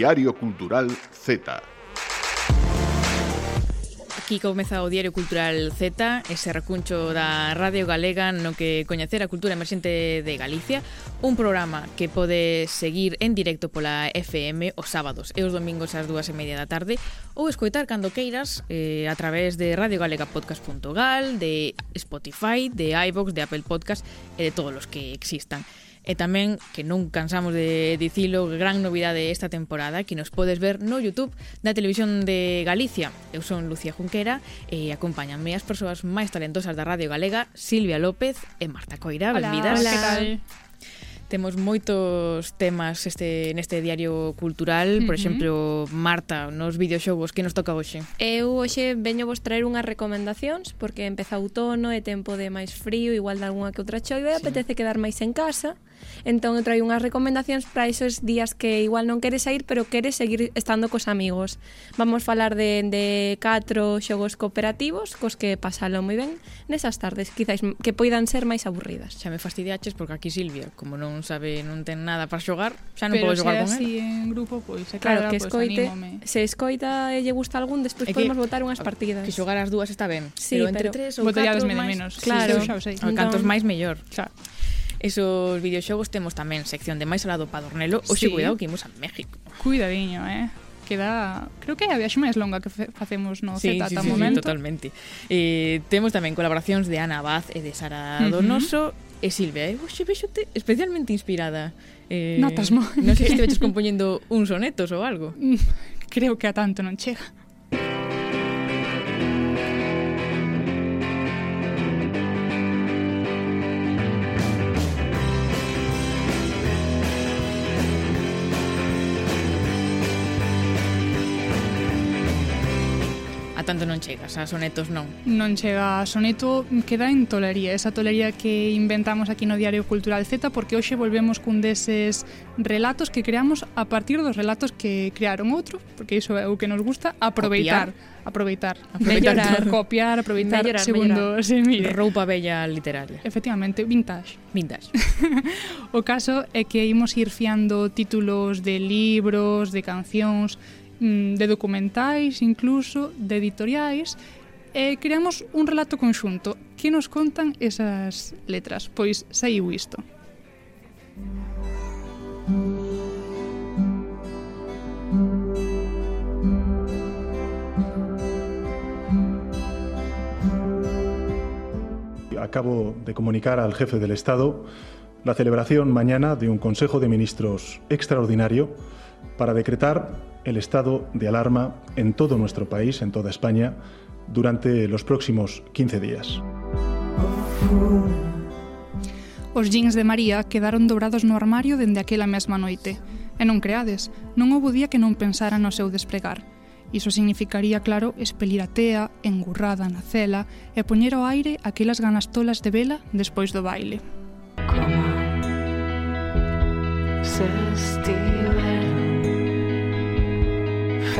Diario Cultural Z. Aquí comeza o Diario Cultural Z, ese recuncho da Radio Galega no que coñecer a cultura emerxente de Galicia, un programa que pode seguir en directo pola FM os sábados e os domingos ás dúas e media da tarde ou escoitar cando queiras eh, a través de radiogalegapodcast.gal, de Spotify, de iVox, de Apple Podcast e de todos os que existan. E tamén, que non cansamos de dicilo, gran novidade esta temporada que nos podes ver no YouTube da Televisión de Galicia. Eu son Lucía Junquera e acompáñanme as persoas máis talentosas da Radio Galega, Silvia López e Marta Coira. Hola, Benvidas. Hola, que tal? Temos moitos temas este neste diario cultural, por exemplo, Marta, nos videoxogos que nos toca hoxe. Eu hoxe veño vos traer unhas recomendacións porque empeza outono, é tempo de máis frío, igual de algunha que outra choiva, sí. apetece quedar máis en casa Entón eu traio unhas recomendacións para esos días que igual non queres sair, pero queres seguir estando cos amigos. Vamos falar de, de catro xogos cooperativos cos que pasalo moi ben nesas tardes, quizáis que poidan ser máis aburridas. Xa me fastidiaches porque aquí Silvia, como non sabe, non ten nada para xogar, xa non pero podo xogar con ela. Pero se en grupo, pois, pues, claro, claro, que pois, escoite, anímome. se escoita e lle gusta algún, despois podemos votar unhas partidas. Que xogar as dúas está ben, sí, pero entre pero tres ou catro máis... menos. Claro, sí, xa o sei. cantos entón máis mellor. Claro esos videoxogos temos tamén sección de máis alado para Dornelo Oxe, sí. cuidado que imos a México Cuidadiño, eh queda, creo que é a viaxe máis longa que facemos no sí, Z sí, ata sí, momento. Sí, totalmente. Eh, temos tamén colaboracións de Ana Abad e de Sara uh -huh. Donoso e Silvia. Eh? vos vexote especialmente inspirada. Eh, Notas moi. Non sei se te compoñendo uns sonetos ou algo. Creo que a tanto non chega. tanto non chegas, a sonetos non. Non chega a soneto, queda en tolería, esa tolería que inventamos aquí no Diario Cultural Z, porque hoxe volvemos cun deses relatos que creamos a partir dos relatos que crearon outro, porque iso é o que nos gusta, aproveitar. Copiar aproveitar, aproveitar mellorar, todo. copiar, aproveitar mellorar, segundo se mire. Roupa bella literaria. Efectivamente, vintage. Vintage. o caso é que imos ir fiando títulos de libros, de cancións, de documentais, incluso de editoriais, e creamos un relato conxunto que nos contan esas letras. Pois saiu isto. Acabo de comunicar al jefe del Estado la celebración mañana de un Consejo de Ministros extraordinario para decretar el estado de alarma en todo nuestro país, en toda España, durante los próximos 15 días. Os jeans de María quedaron dobrados no armario dende aquela mesma noite. E non creades, non houbo día que non pensara no seu despregar. Iso significaría, claro, expelir a tea, engurrada na cela e poñer ao aire aquelas ganas tolas de vela despois do baile. Como se estima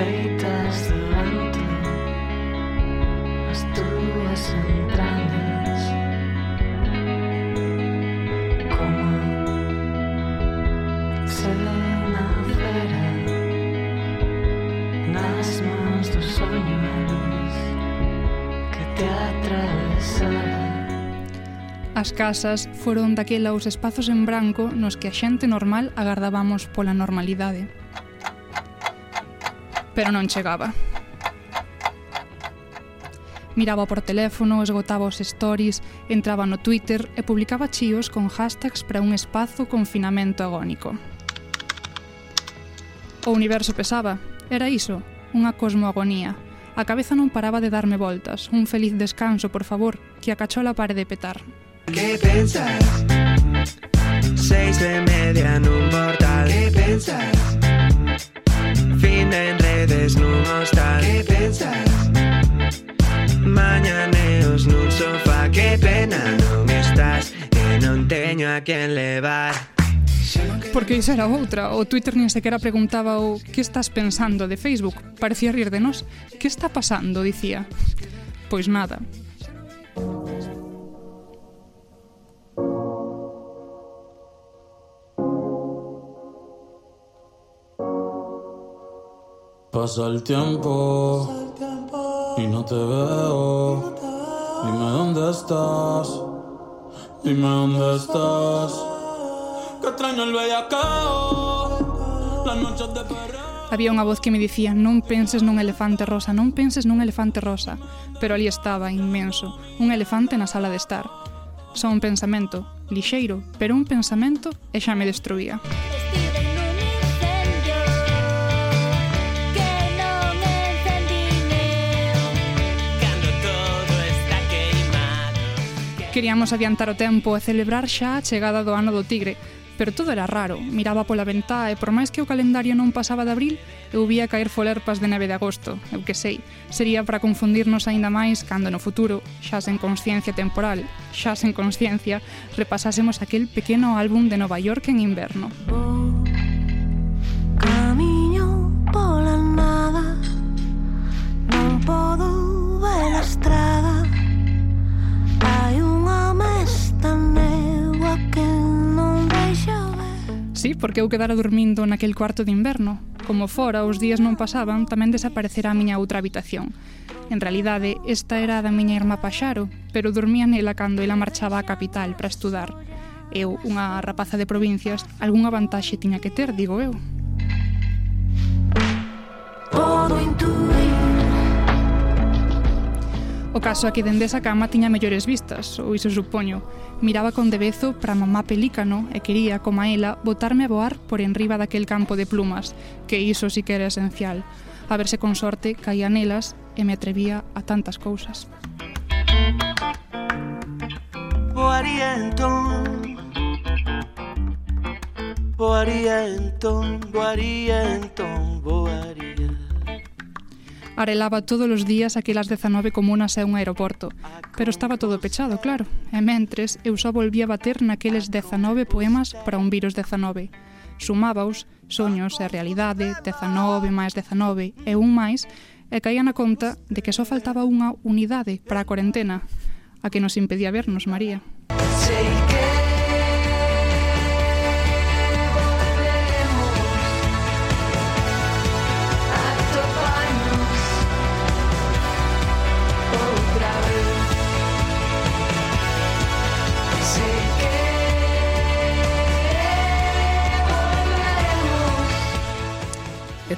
feitas de vento as túas entrañas como se nacera nas mãos dos sonhos que te atravesaram As casas foron daquela os espazos en branco nos que a xente normal agardábamos pola normalidade pero non chegaba. Miraba por teléfono, esgotaba os stories, entraba no Twitter e publicaba chíos con hashtags para un espazo confinamento agónico. O universo pesaba. Era iso, unha cosmoagonía. A cabeza non paraba de darme voltas. Un feliz descanso, por favor, que a cachola pare de petar. Que pensas? Seis de media nun portal. Que pensas? fin en redes nun hostal Que pensas? Mañaneos nun sofá Que pena non estás E non teño a quen levar Porque iso era outra, o Twitter nin sequera preguntaba o que estás pensando de Facebook, parecía rir de nós, que está pasando, dicía. Pois nada, Pasa el tiempo y no te veo. Dime dónde estás, dime dónde estás. Que extraño el bellacao, las noches de perreo. Había unha voz que me dicía non penses nun elefante rosa, non penses nun elefante rosa. Pero ali estaba, inmenso, un elefante na sala de estar. Só un pensamento, lixeiro, pero un pensamento e xa me destruía. Queríamos adiantar o tempo e celebrar xa a chegada do ano do tigre, pero todo era raro. Miraba pola ventá e por máis que o calendario non pasaba de abril, eu vía caer folerpas de neve de agosto. Eu que sei, sería para confundirnos aínda máis cando no futuro, xa sen consciencia temporal, xa sen consciencia, repasásemos aquel pequeno álbum de Nova York en inverno. Vou camiño pola nada Non podo ver a estrada Sí, porque eu quedara dormindo naquel cuarto de inverno. Como fora, os días non pasaban, tamén desaparecera a miña outra habitación. En realidade, esta era a da miña irmá Paxaro, pero dormía nela cando ela marchaba á capital para estudar. Eu, unha rapaza de provincias, algunha vantaxe tiña que ter, digo eu. Intuir O caso é que dende esa cama tiña mellores vistas, ou iso supoño. Miraba con debezo para mamá pelícano e quería, como a ela, botarme a voar por enriba daquel campo de plumas, que iso sí que era esencial. A verse con sorte, caía nelas e me atrevía a tantas cousas. Voaría entón Voaría entón, voaría entón, voaría Arelaba todos os días aquelas 19 comunas e un aeroporto, pero estaba todo pechado, claro, e mentres eu só volvía a bater naqueles 19 poemas para un virus 19. Sumábaos, soños e realidade, 19 máis 19 e un máis, e caía na conta de que só faltaba unha unidade para a cuarentena, a que nos impedía vernos, María. Take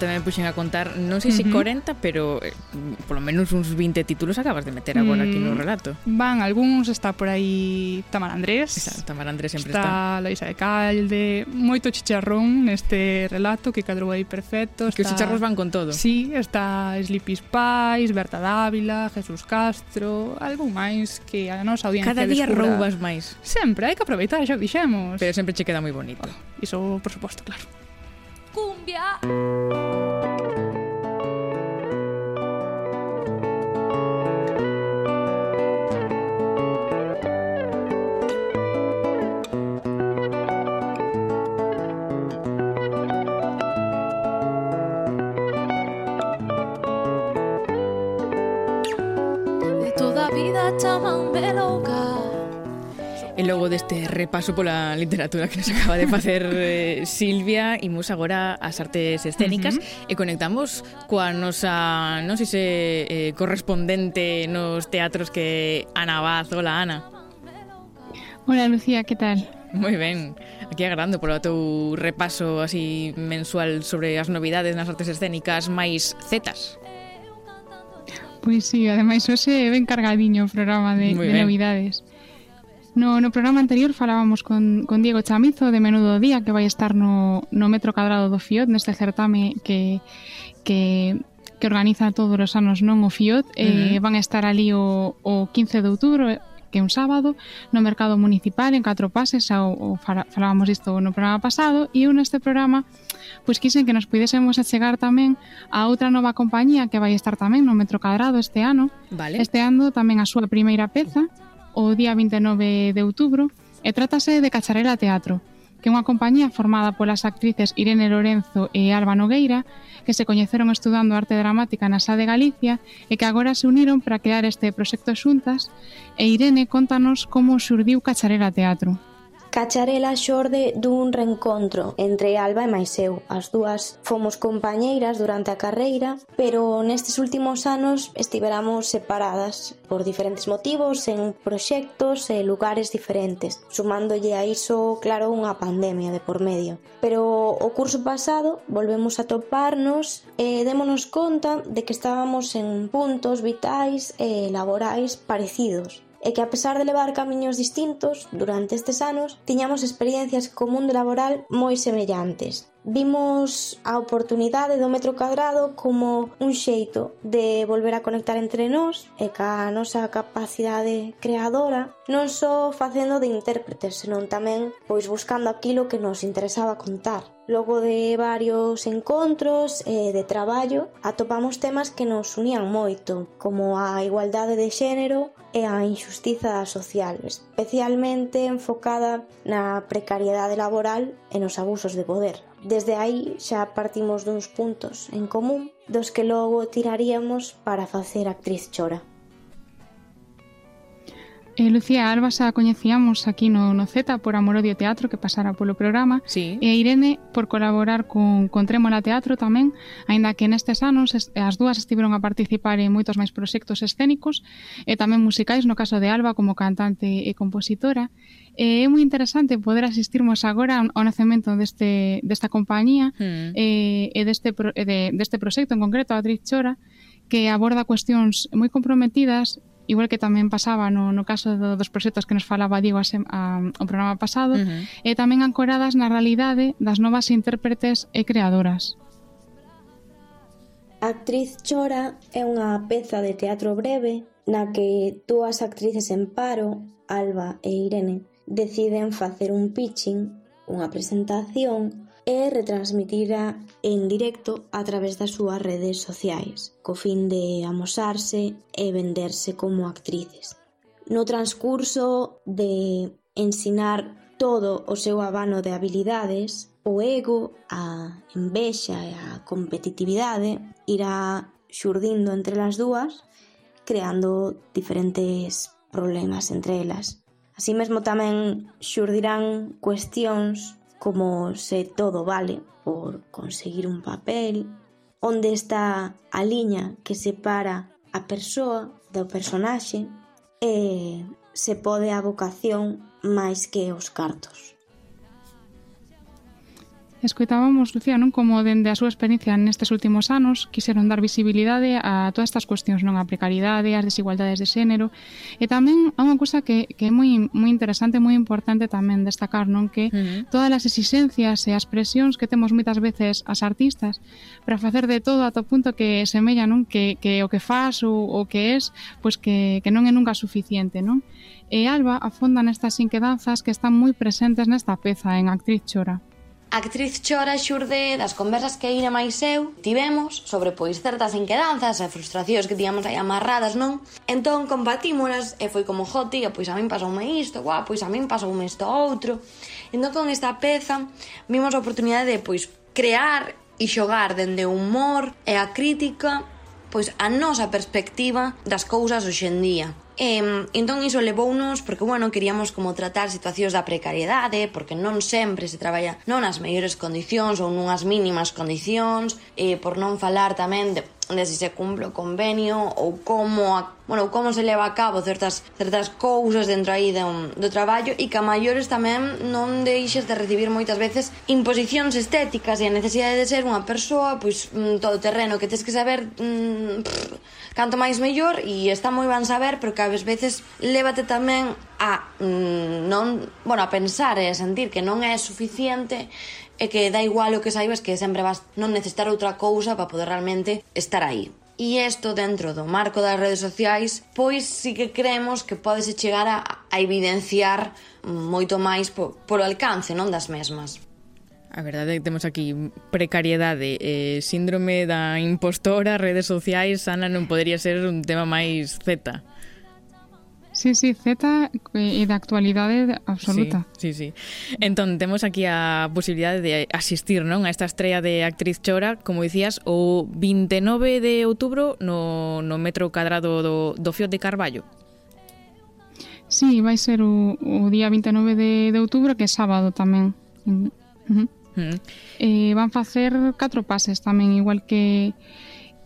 tamén me puxen a contar, non sei se uh -huh. 40, pero eh, polo menos uns 20 títulos acabas de meter agora mm, aquí no relato. Van, algúns está por aí Tamar Andrés. Está, Tamar Andrés sempre está. Está Loisa de Calde, moito chicharrón neste relato que cadrou aí perfecto. Está, que os chicharros van con todo. Sí, está Sleepy Spice, Berta Dávila, Jesús Castro, algún máis que a nosa audiencia Cada día descubra. roubas máis. Sempre, hai que aproveitar, xa dixemos. Pero sempre che queda moi bonito. Oh, iso, por suposto, claro. cumbia. Toda vida chamamelo E logo deste repaso pola literatura que nos acaba de facer eh, Silvia, imos agora ás artes escénicas uh -huh. e conectamos coa nosa, non sei se eh, correspondente nos teatros que Ana Baz. Hola, Ana. Hola, Lucía, que tal? Moi ben, aquí agardando polo teu repaso así mensual sobre as novidades nas artes escénicas máis zetas. Pois sí, ademais hoxe ben cargadiño o programa de, Muy de ben. novidades. No, no programa anterior falábamos con, con Diego Chamizo de Menudo Día que vai estar no, no metro cadrado do FIOT neste certame que, que que organiza todos os anos non o FIOT uh -huh. eh, van a estar ali o, o 15 de outubro que é un sábado no mercado municipal en catro pases ao, o falábamos isto no programa pasado e eu neste programa pois quixen que nos pudésemos achegar tamén a outra nova compañía que vai estar tamén no Metro Cadrado este ano vale. este ano tamén a súa primeira peza o día 29 de outubro e trátase de Cacharela Teatro, que é unha compañía formada polas actrices Irene Lorenzo e Alba Nogueira, que se coñeceron estudando arte dramática na SA de Galicia e que agora se uniron para crear este proxecto xuntas, e Irene contanos como xurdiu Cacharela Teatro. Cacharela xorde dun reencontro entre Alba e máis eu. As dúas fomos compañeiras durante a carreira, pero nestes últimos anos estiveramos separadas por diferentes motivos, en proxectos e lugares diferentes, sumándolle a iso, claro, unha pandemia de por medio. Pero o curso pasado volvemos a toparnos e démonos conta de que estábamos en puntos vitais e laborais parecidos, e que a pesar de levar camiños distintos durante estes anos, tiñamos experiencias co mundo laboral moi semellantes. Vimos a oportunidade do metro cadrado como un xeito de volver a conectar entre nós e ca nosa capacidade creadora, non só facendo de intérpretes, senón tamén pois buscando aquilo que nos interesaba contar. Logo de varios encontros e de traballo, atopamos temas que nos unían moito, como a igualdade de xénero, e a injustiza social, especialmente enfocada na precariedade laboral e nos abusos de poder. Desde aí xa partimos duns puntos en común dos que logo tiraríamos para facer actriz chora. Eh, Lucía Albas a coñecíamos aquí no, no Z por Amor Odio Teatro que pasara polo programa sí. e Irene por colaborar con, con Trémola Teatro tamén aínda que nestes anos es, as dúas estiveron a participar en moitos máis proxectos escénicos e tamén musicais no caso de Alba como cantante e compositora e é moi interesante poder asistirmos agora ao nacemento deste, desta compañía mm. e, e deste, pro, e de, deste proxecto en concreto a Atriz Chora que aborda cuestións moi comprometidas igual que tamén pasaba no, no caso do, dos proxectos que nos falaba Diego a, sem, a, o programa pasado, uh -huh. e tamén ancoradas na realidade das novas intérpretes e creadoras. Actriz Chora é unha peza de teatro breve na que dúas actrices en paro, Alba e Irene, deciden facer un pitching, unha presentación e retransmitira en directo a través das súas redes sociais, co fin de amosarse e venderse como actrices. No transcurso de ensinar todo o seu abano de habilidades, o ego, a envexa e a competitividade irá xurdindo entre as dúas, creando diferentes problemas entre elas. Así mesmo tamén xurdirán cuestións como se todo vale por conseguir un papel, onde está a liña que separa a persoa do personaxe e se pode a vocación máis que os cartos. Escoitábamos, Lucía, non como dende a súa experiencia nestes últimos anos quiseron dar visibilidade a todas estas cuestións, non a precariedade, as desigualdades de xénero, e tamén a unha cousa que, que é moi, moi interesante, moi importante tamén destacar, non que uh -huh. todas as exigencias e as presións que temos moitas veces as artistas para facer de todo ata o punto que semella non que, que o que faz ou o que es, pois que, que non é nunca suficiente, non? E Alba afonda nestas inquedanzas que están moi presentes nesta peza en Actriz Chora. A actriz Chora xurde das conversas que Ina máis eu tivemos sobre pois certas inquedanzas e frustracións que tiamos aí amarradas, non? Entón compatímolas e foi como joti, ah, pois a min pasoume isto, guau, pois a min pasoume isto outro. Entón con esta peza vimos a oportunidade de pois crear e xogar dende o humor e a crítica pois a nosa perspectiva das cousas hoxendía. E, entón iso levounos porque, bueno, queríamos como tratar situacións da precariedade, porque non sempre se traballa non nas mellores condicións ou nunhas mínimas condicións, e por non falar tamén de de se se cumplo o convenio ou como a, bueno, como se leva a cabo certas, certas cousas dentro aí do, do traballo e que a maiores tamén non deixes de recibir moitas veces imposicións estéticas e a necesidade de ser unha persoa pois mm, todo terreno que tens que saber mm, pff, canto máis mellor e está moi ben saber pero que ás veces lévate tamén a mm, non, bueno, a pensar e a sentir que non é suficiente e que dá igual o que saibas que sempre vas non necesitar outra cousa para poder realmente estar aí. E isto dentro do marco das redes sociais, pois sí que creemos que podese chegar a, a evidenciar moito máis po, polo alcance non das mesmas. A verdade é que temos aquí precariedade, eh, síndrome da impostora, redes sociais, Ana non podería ser un tema máis zeta. Sí, sí, Z eh, e de actualidade absoluta. Sí, sí, sí. Entón, temos aquí a posibilidade de asistir non a esta estrella de actriz chora, como dicías, o 29 de outubro no, no metro cadrado do, do Fios de Carballo. Sí, vai ser o, o día 29 de, de outubro, que é sábado tamén. Mm. Uh -huh. Mm. Eh, van facer catro pases tamén, igual que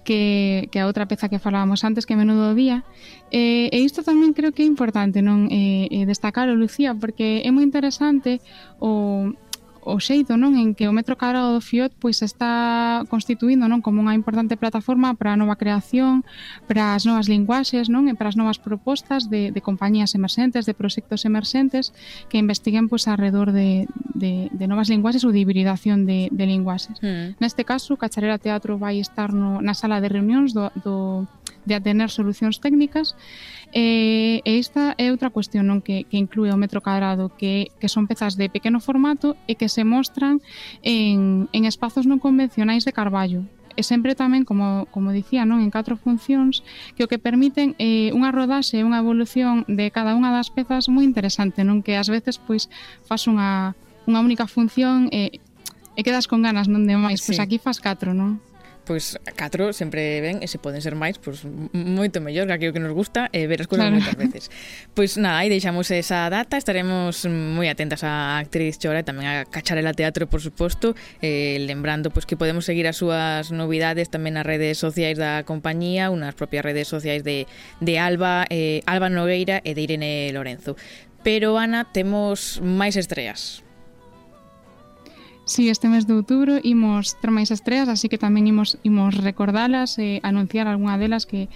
que, que a outra peza que falábamos antes, que menudo día. Eh, e isto tamén creo que é importante non eh, eh, destacar, Lucía, porque é moi interesante o, o xeito non en que o metro cadrado do FIOT pois está constituindo non como unha importante plataforma para a nova creación, para as novas linguaxes, non, e para as novas propostas de, de compañías emerxentes, de proxectos emerxentes que investiguen pois alrededor de, de, de novas linguaxes ou de hibridación de, de linguaxes. Mm. Neste caso, Cacharera Teatro vai estar no, na sala de reunións do, do de atener solucións técnicas E, e esta é outra cuestión non que, que inclúe o metro cadrado, que, que son pezas de pequeno formato e que se mostran en, en espazos non convencionais de Carballo, e sempre tamén, como, como dicía, non en catro funcións, que o que permiten é eh, unha rodaxe e unha evolución de cada unha das pezas moi interesante, non que ás veces pois fas unha, unha única función e, e quedas con ganas non de máis, pois sí. pois aquí fas catro, non? pois catro sempre ven e se poden ser máis, pois moito mellor, que aquilo que nos gusta e ver as cousas claro. moitas veces. Pois nada, aí deixamos esa data, estaremos moi atentas á actriz Chora e tamén a Cacharela Teatro, por suposto, eh, lembrando pois que podemos seguir as súas novidades tamén nas redes sociais da compañía, unas propias redes sociais de, de Alba, eh, Alba Nogueira e de Irene Lorenzo. Pero, Ana, temos máis estreas. Sí, este mes de outubro imos ter máis estreas, así que tamén imos, imos recordalas e eh, anunciar algunha delas que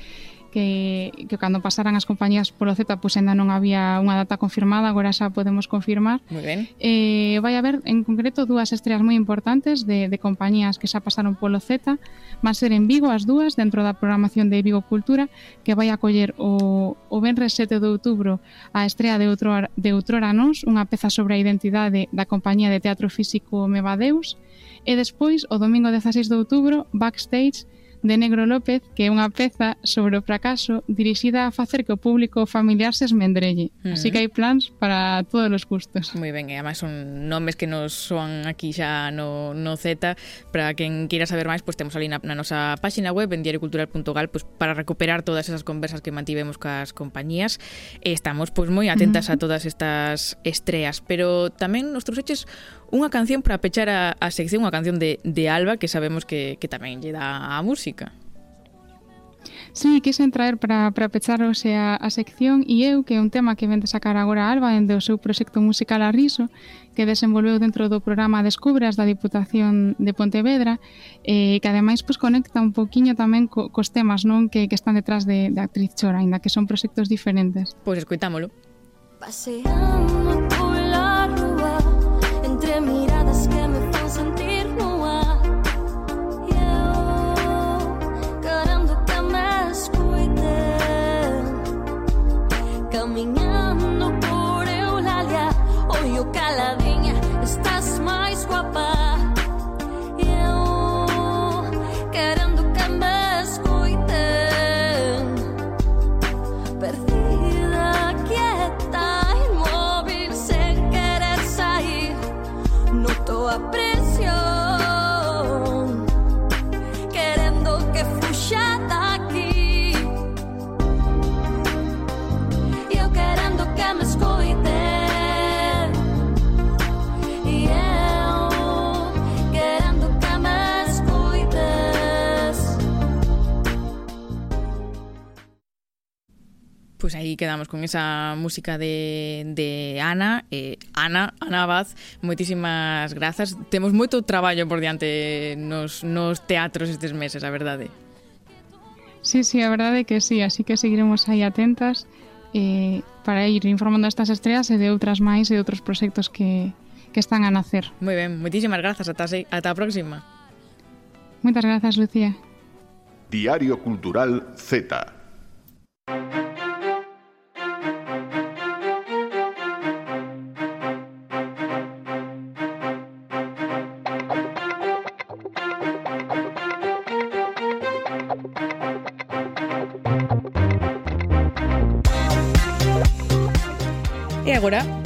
que, que cando pasaran as compañías polo Z pois ainda non había unha data confirmada, agora xa podemos confirmar. Muy ben. Eh, vai haber en concreto dúas estreas moi importantes de, de compañías que xa pasaron polo Z, van ser en Vigo as dúas dentro da programación de Vigo Cultura que vai acoller o, o Benres 7 de outubro a estrea de outro de Outrora Nos, unha peza sobre a identidade da compañía de teatro físico Mevadeus, e despois, o domingo 16 de outubro, Backstage, de Negro López, que é unha peza sobre o fracaso dirixida a facer que o público familiar se esmendrelle. Uh -huh. Así que hai plans para todos os gustos. Moi ben, e además son nomes que nos soan aquí xa no, no Z. Para quen queira saber máis, pois pues, temos ali na, na nosa páxina web en diariocultural.gal pois, pues, para recuperar todas esas conversas que mantivemos cas compañías. E estamos pois pues, moi atentas uh -huh. a todas estas estreas, pero tamén nos trouxeches Unha canción para pechar a, a sección, unha canción de, de Alba que sabemos que, que tamén lle dá a música. Sí, quixen traer para, para pechar o sea, a sección e eu, que é un tema que vende sacar agora a Alba dende o seu proxecto musical Arriso, que desenvolveu dentro do programa Descubras da Diputación de Pontevedra, eh, que ademais pois, conecta un poquinho tamén co, cos temas non que, que están detrás de, de Actriz Chora, ainda que son proxectos diferentes. Pois escoitámolo. Paseando Pois aí quedamos con esa música de, de Ana, eh, Ana, Ana Abad, moitísimas grazas. Temos moito traballo por diante nos, nos teatros estes meses, a verdade. Sí, sí, a verdade que sí, así que seguiremos aí atentas eh, para ir informando estas estreas e de outras máis e outros proxectos que, que están a nacer. Moi ben, moitísimas grazas, ata, ata a próxima. Moitas grazas, Lucía. Diario Cultural Z.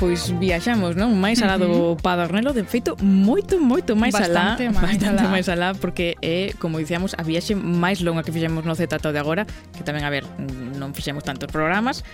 pois viaxamos, non? Máis alá do Padornelo, de feito, moito, moito máis bastante alá. Máis bastante alá. máis alá, porque é, como dicíamos, a viaxe máis longa que fixemos no Zetato de agora, que tamén, a ver, non fixemos tantos programas,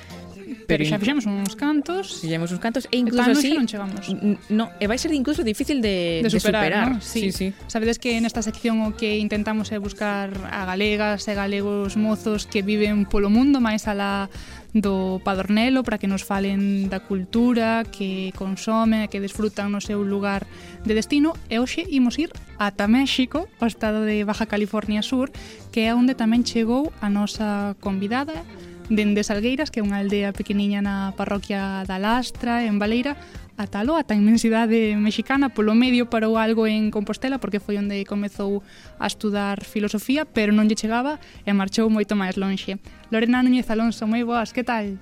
pero, pero xa fixemos uns cantos. Fixemos uns cantos e incluso e así non chegamos. No, e vai ser incluso difícil de, de superar. De superar. ¿no? Sí. sí, sí. Sabedes que nesta sección o que intentamos é buscar a galegas e galegos mozos que viven polo mundo máis alá do Padornelo para que nos falen da cultura que consomen, que desfrutan no seu lugar de destino. E hoxe imos ir ata México, o estado de Baja California Sur, que é onde tamén chegou a nosa convidada dende Salgueiras, que é unha aldea pequeniña na parroquia da Lastra, en Valeira, ata Loa, ata a inmensidade mexicana, polo medio parou algo en Compostela porque foi onde comezou a estudar filosofía, pero non lle chegaba e marchou moito máis lonxe. Lorena Núñez Alonso, moi boas, que tal?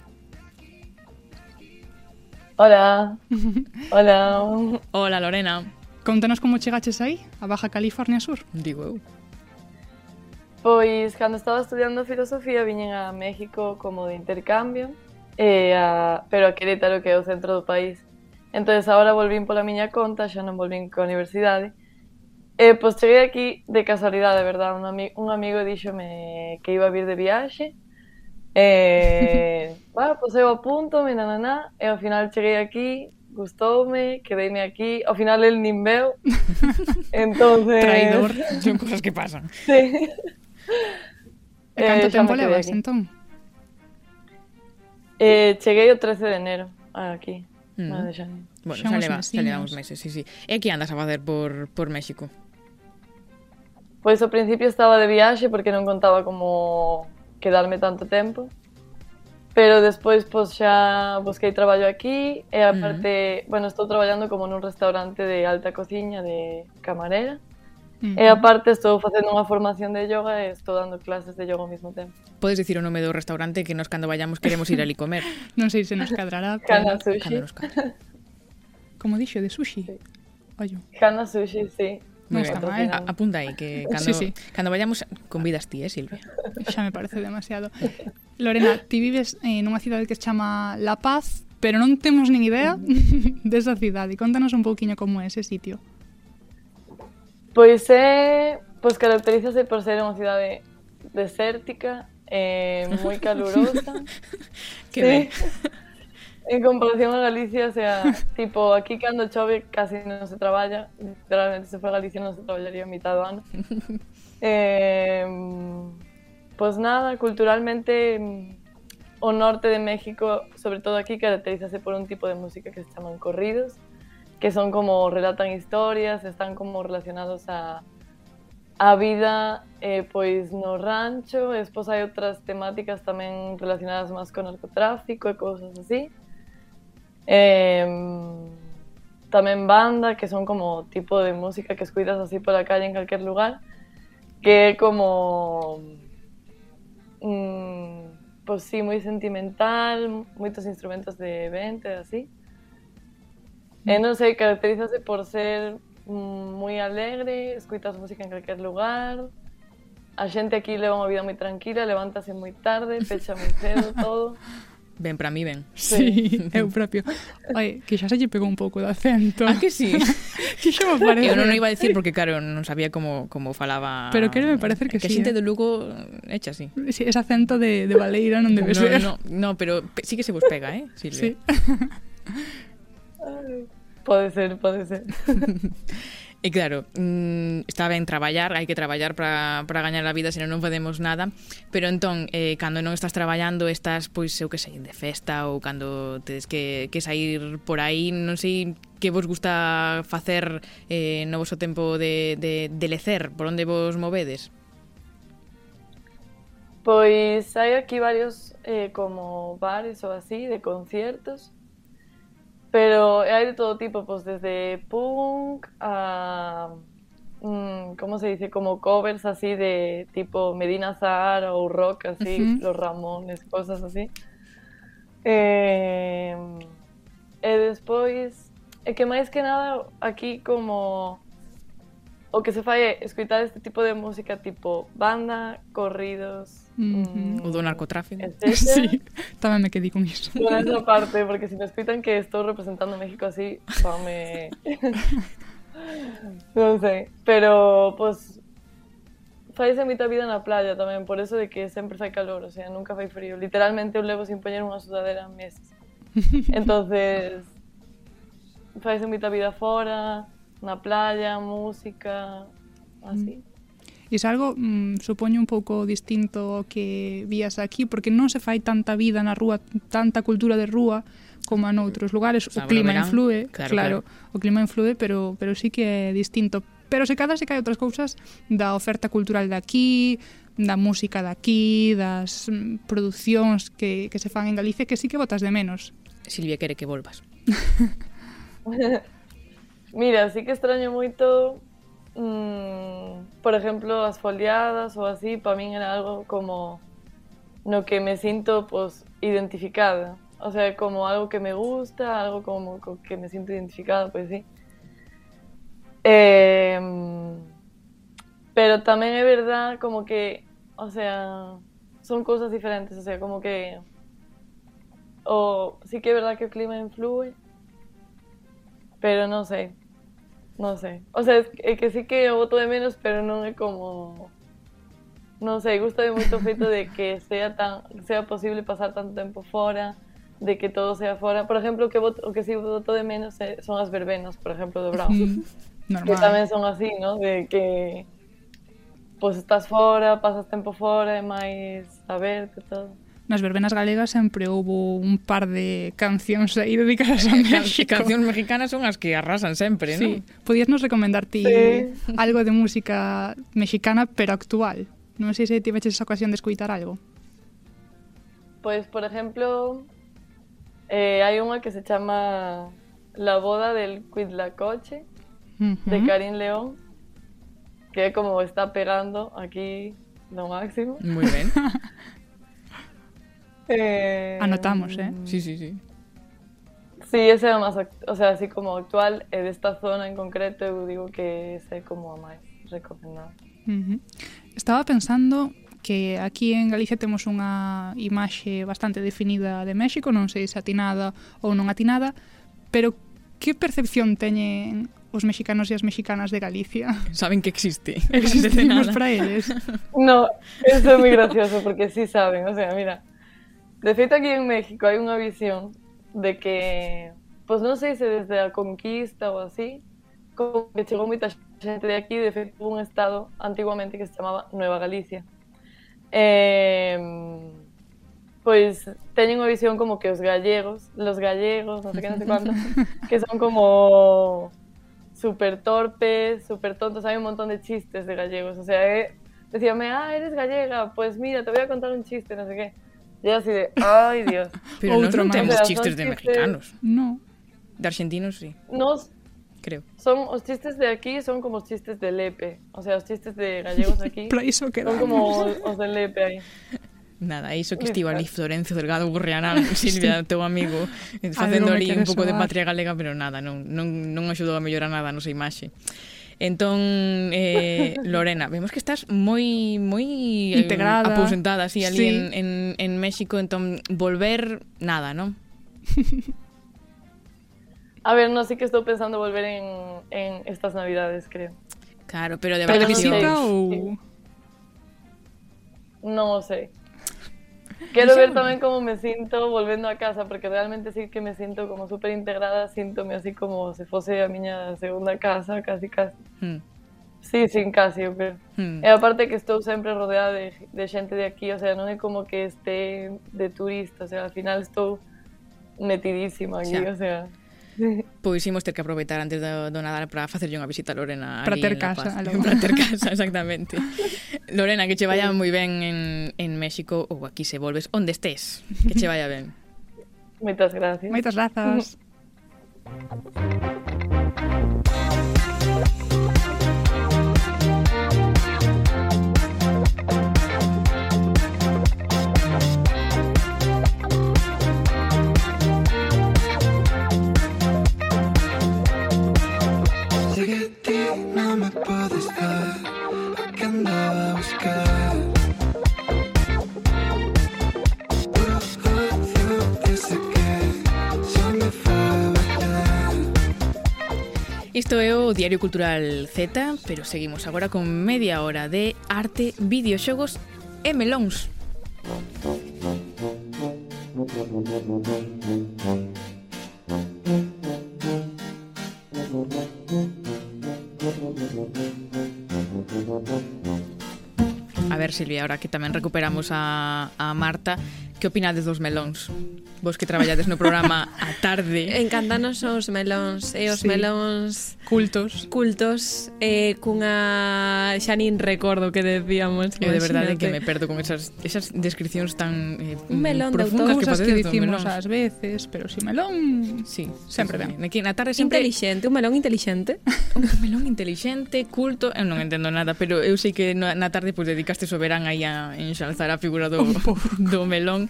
Hola. Hola. Hola, Lorena. Contanos como chegaches aí, a Baja California Sur. Digo eu. Pois, cando estaba estudiando filosofía, viñen a México como de intercambio, e a, pero a Querétaro, que é o centro do país entonces agora volvín pola miña conta, xa non volvín coa universidade. E pois cheguei aquí de casualidade, verdad? Un, ami un amigo díxome que iba a vir de viaxe. E, va, pois eu apuntome, nananá, e ao final cheguei aquí, gustoume, quedeime aquí. Ao final el nin veu. entonces... Traidor, son cosas que pasan. Sí. E canto eh, tempo levas, entón? Eh, cheguei o 13 de enero aquí. Mm. Nada. Bueno, xa leva, xa levamos meses, sí, sí. E que andas a facer por, por México? Pois ao principio estaba de viaxe porque non contaba como quedarme tanto tempo. Pero despois pois xa busquei traballo aquí e aparte, uh -huh. bueno, estou traballando como nun restaurante de alta cociña de camarera. E aparte estou facendo unha formación de yoga e estou dando clases de yoga ao mesmo tempo. Podes dicir o nome do restaurante que nos cando vayamos queremos ir ali comer. non sei se nos cadrará, pero Kana sushi. Cando nos cadra. Como dixo, de sushi. Sí. Ollo. Kana sushi, sí. Non está mal. A, apunta aí que cando, sí, sí. cando vayamos convidas ti, eh, Silvia. Xa me parece demasiado. Lorena, ti vives eh, nunha cidade que se chama La Paz, pero non temos nin idea desa cidade. Contanos un pouquiño como é ese sitio. Pois é, pois caracterízase por ser unha cidade desértica, eh, moi calurosa. Que ben. En comparación a Galicia, o sea, tipo, aquí cando chove casi non se traballa, literalmente se foi a Galicia non se traballaría a mitad do ano. eh, pois nada, culturalmente o norte de México, sobre todo aquí, caracterízase por un tipo de música que se chaman corridos, que son como relatan historias, están como relacionados a a vida eh, pois no rancho, despois hai outras temáticas tamén relacionadas máis con narcotráfico e cousas así. Eh, tamén banda, que son como tipo de música que escuitas así pola calle en calquer lugar, que como mm, pois sí, moi sentimental, moitos instrumentos de vento e así. E eh, non sei, caracterízase por ser mm, moi alegre, escuitas música en calquer lugar, a xente aquí leva unha vida moi tranquila, levántase moi tarde, pecha moi cedo, todo. Ben, para mí ben. Sí, sí eu propio. Oi, que xa se lle pegou un pouco de acento. Ah, que sí? que xa me parece. Eu non iba a decir porque, claro, non sabía como, como falaba... Pero que me parece que, que sí. Que xente eh? do Lugo eh, echa así. Sí, ese acento de, de Valeira non debe no, ser. No, no, pero sí que se vos pega, eh? Silvia. Sí. sí. Pode ser, pode ser. E claro, mm, está ben traballar, hai que traballar para gañar a vida, senón non podemos nada, pero entón, eh, cando non estás traballando, estás, pois, eu que sei, de festa ou cando tedes que, que sair por aí, non sei que vos gusta facer eh, no vosso tempo de, de, de lecer, por onde vos movedes? Pois hai aquí varios eh, como bares ou así de conciertos Pero hai de todo tipo, pois desde punk a mm, como se dice, como covers así de tipo Medina Zahara ou rock así. Los Ramones, cosas así. Eh, e despois, é que máis que nada aquí como o que se fai é escutar este tipo de música tipo banda, corridos... Mm -hmm. Um, o do narcotráfico. Sí, tamén me quedei con iso. Con esa parte, porque se si me escutan que estou representando México así, fame... non sei, pero, pois, pues, faise moita vida na playa tamén, por eso de que sempre fai calor, o sea, nunca fai frío. Literalmente eu levo sin poñer unha sudadera meses. Entonces, faise moita vida fora, na playa, música, así. Mm. Iso é algo, mm, supoño, un pouco distinto ao que vías aquí, porque non se fai tanta vida na rúa, tanta cultura de rúa como en outros lugares. O, sea, clima verán, influe, claro, claro, claro, o clima influe, pero, pero sí que é distinto. Pero se cada se cae outras cousas da oferta cultural de aquí, da música de aquí, das mm, producións que, que se fan en Galicia, que sí que botas de menos. Silvia quere que volvas. Mira, sí que extraño moito mm, por exemplo, as foliadas ou así, para min era algo como no que me sinto pues, identificada. O sea, como algo que me gusta, algo como co que me siento identificada, pues sí. Eh, pero tamén é verdad como que, o sea, son cousas diferentes, o sea, como que o sí que é verdad que o clima influe, pero non sei. Non sei. O sea, é que sí que o voto de menos, pero non é como non sei, gusta de moito o feito de que sea tan sea posible pasar tanto tempo fora, de que todo sea fora. Por exemplo, o que voto, que sí voto de menos é, son as verbenas, por exemplo, do Bravo. Mm, que normal. tamén son así, ¿no? De que pues estás fora, pasas tempo fora, é máis a verte todo. Nas verbenas galegas sempre houve un par de cancións aí dedicadas a México. Cancións mexicanas son as que arrasan sempre, Sí, non? podías nos recomendar ti Sí. algo de música mexicana pero actual. Non sei se tiveches esa ocasión de escuitar algo. Pues, por ejemplo, eh, hay una que se llama La boda del Cuitlacoche, de Ujú. Karim León, que como está pegando aquí lo máximo. Moi ben. Eh... Anotamos, eh? Sí, sí, sí. Sí, ese é o máis, o sea, así como actual, e desta zona en concreto, eu digo que ese é como a máis recomendado. Uh -huh. Estaba pensando que aquí en Galicia temos unha imaxe bastante definida de México, non sei se atinada ou non atinada, pero que percepción teñen os mexicanos e as mexicanas de Galicia. Saben que existe. Existimos para eles. No, eso é moi gracioso, porque sí saben, o sea, mira, de aquí en México hai unha visión de que, pois non sei se desde a conquista ou así, como que chegou moita xente de aquí, de hubo un estado antiguamente que se chamaba Nueva Galicia. Eh, pois teñen unha visión como que os gallegos, los gallegos, non sei que, non sei cuánto, que son como súper torpes, súper tontos, hai un montón de chistes de gallegos, o sea, eh, decíame, ah, eres gallega, pues mira, te voy a contar un chiste, no sé qué. Yo así de, ay Dios. Pero Outro non temos chistes de mexicanos. No. De argentinos, sí. Nos, creo. Son os chistes de aquí son como os chistes de Lepe, o sea, os chistes de gallegos aquí. Para iso que Son como os, de Lepe aí. Nada, iso que estiva ali Florencio Delgado Gurriarán, Silvia, sí. teu amigo, facendo ali un pouco de patria galega, pero nada, non, non, non axudou a mellorar nada a nosa imaxe. Entón, eh, Lorena, vemos que estás moi moi eh, Integrada. aposentada así ali Sí. en, en, en México, entón volver nada, non? A ver, no, sí que estoy pensando volver en, en estas navidades, creo. Claro, pero de Pero de vacacións. visita ou... No sé. Quero ver tamén como me sinto volvendo a casa, porque realmente sí que me siento como súper integrada, síntome así como se fuese a miña segunda casa, casi casi. Hmm. Sí, sin casi, pero... Hmm. E aparte que estou sempre rodeada de, de xente de aquí, o sea, non é como que este de turista, o sea, al final estou metidísima aquí, xa. o sea... Pois imos ter que aproveitar antes do, do Nadal para facerlle unha visita a Lorena Para ter casa Para ter casa, exactamente. Lorena, que che vaya moi ben en, en México ou aquí se volves, onde estés Que che vaya ben. Moitas gracias. Moitas grazas. Isto é o Diario Cultural Z, pero seguimos agora con media hora de arte, videoxogos e melóns. A ver, Silvia, ahora que tamén recuperamos a, a Marta, que opinades dos melóns? vos que traballades no programa a tarde. Encantanos os melóns e os sí. melóns cultos. Cultos eh, cunha xa nin recordo que decíamos. Eu de verdade que me perdo con esas esas descricións tan eh, un melón profundas de que que, que dicimos ás veces, pero si melón, sí, sempre sí, sí. ben. Aquí na tarde sempre inteligente, un melón inteligente. un melón inteligente, culto, eu non entendo nada, pero eu sei que na tarde pois pues, dedicaste o verán aí a enxalzar a figura do, do melón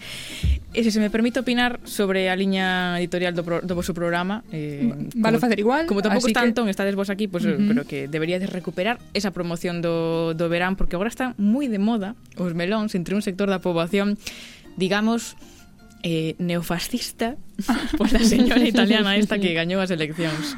E se se me permite opinar sobre a liña editorial do, pro, do vosso programa eh, Vale facer igual Como tampouco está Antón, que... estades vos aquí pues, eh, uh -huh. Creo que deberíades recuperar esa promoción do, do verán Porque agora están moi de moda os melóns Entre un sector da poboación Digamos, eh, neofascista Por pues, a señora italiana esta que gañou as eleccións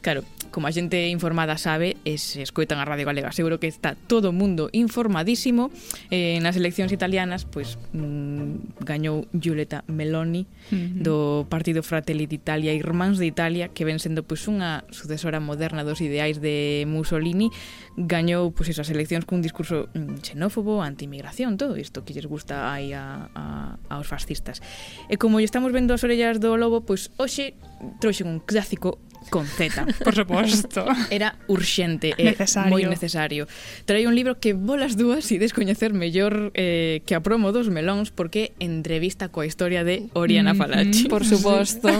Claro, como a xente informada sabe, e se escoitan a Radio Galega, seguro que está todo o mundo informadísimo. Eh, nas eleccións italianas, pois pues, mm, gañou Giulietta Meloni uh -huh. do Partido Fratelli d'Italia e Irmáns de Italia, que ven sendo pois pues, unha sucesora moderna dos ideais de Mussolini, gañou pois pues, esas eleccións cun discurso mm, xenófobo, anti-inmigración, todo isto que lles gusta aí a, a, aos fascistas. E como lle estamos vendo as orellas do lobo, pois hoxe trouxen un clásico Con Z. Por suposto. Era urxente e eh, necesario. moi necesario. Traí un libro que bolas dúas e descoñecer mellor eh, que a promo dos melóns porque entrevista coa historia de Oriana mm-hmm. Falachi. Por suposto.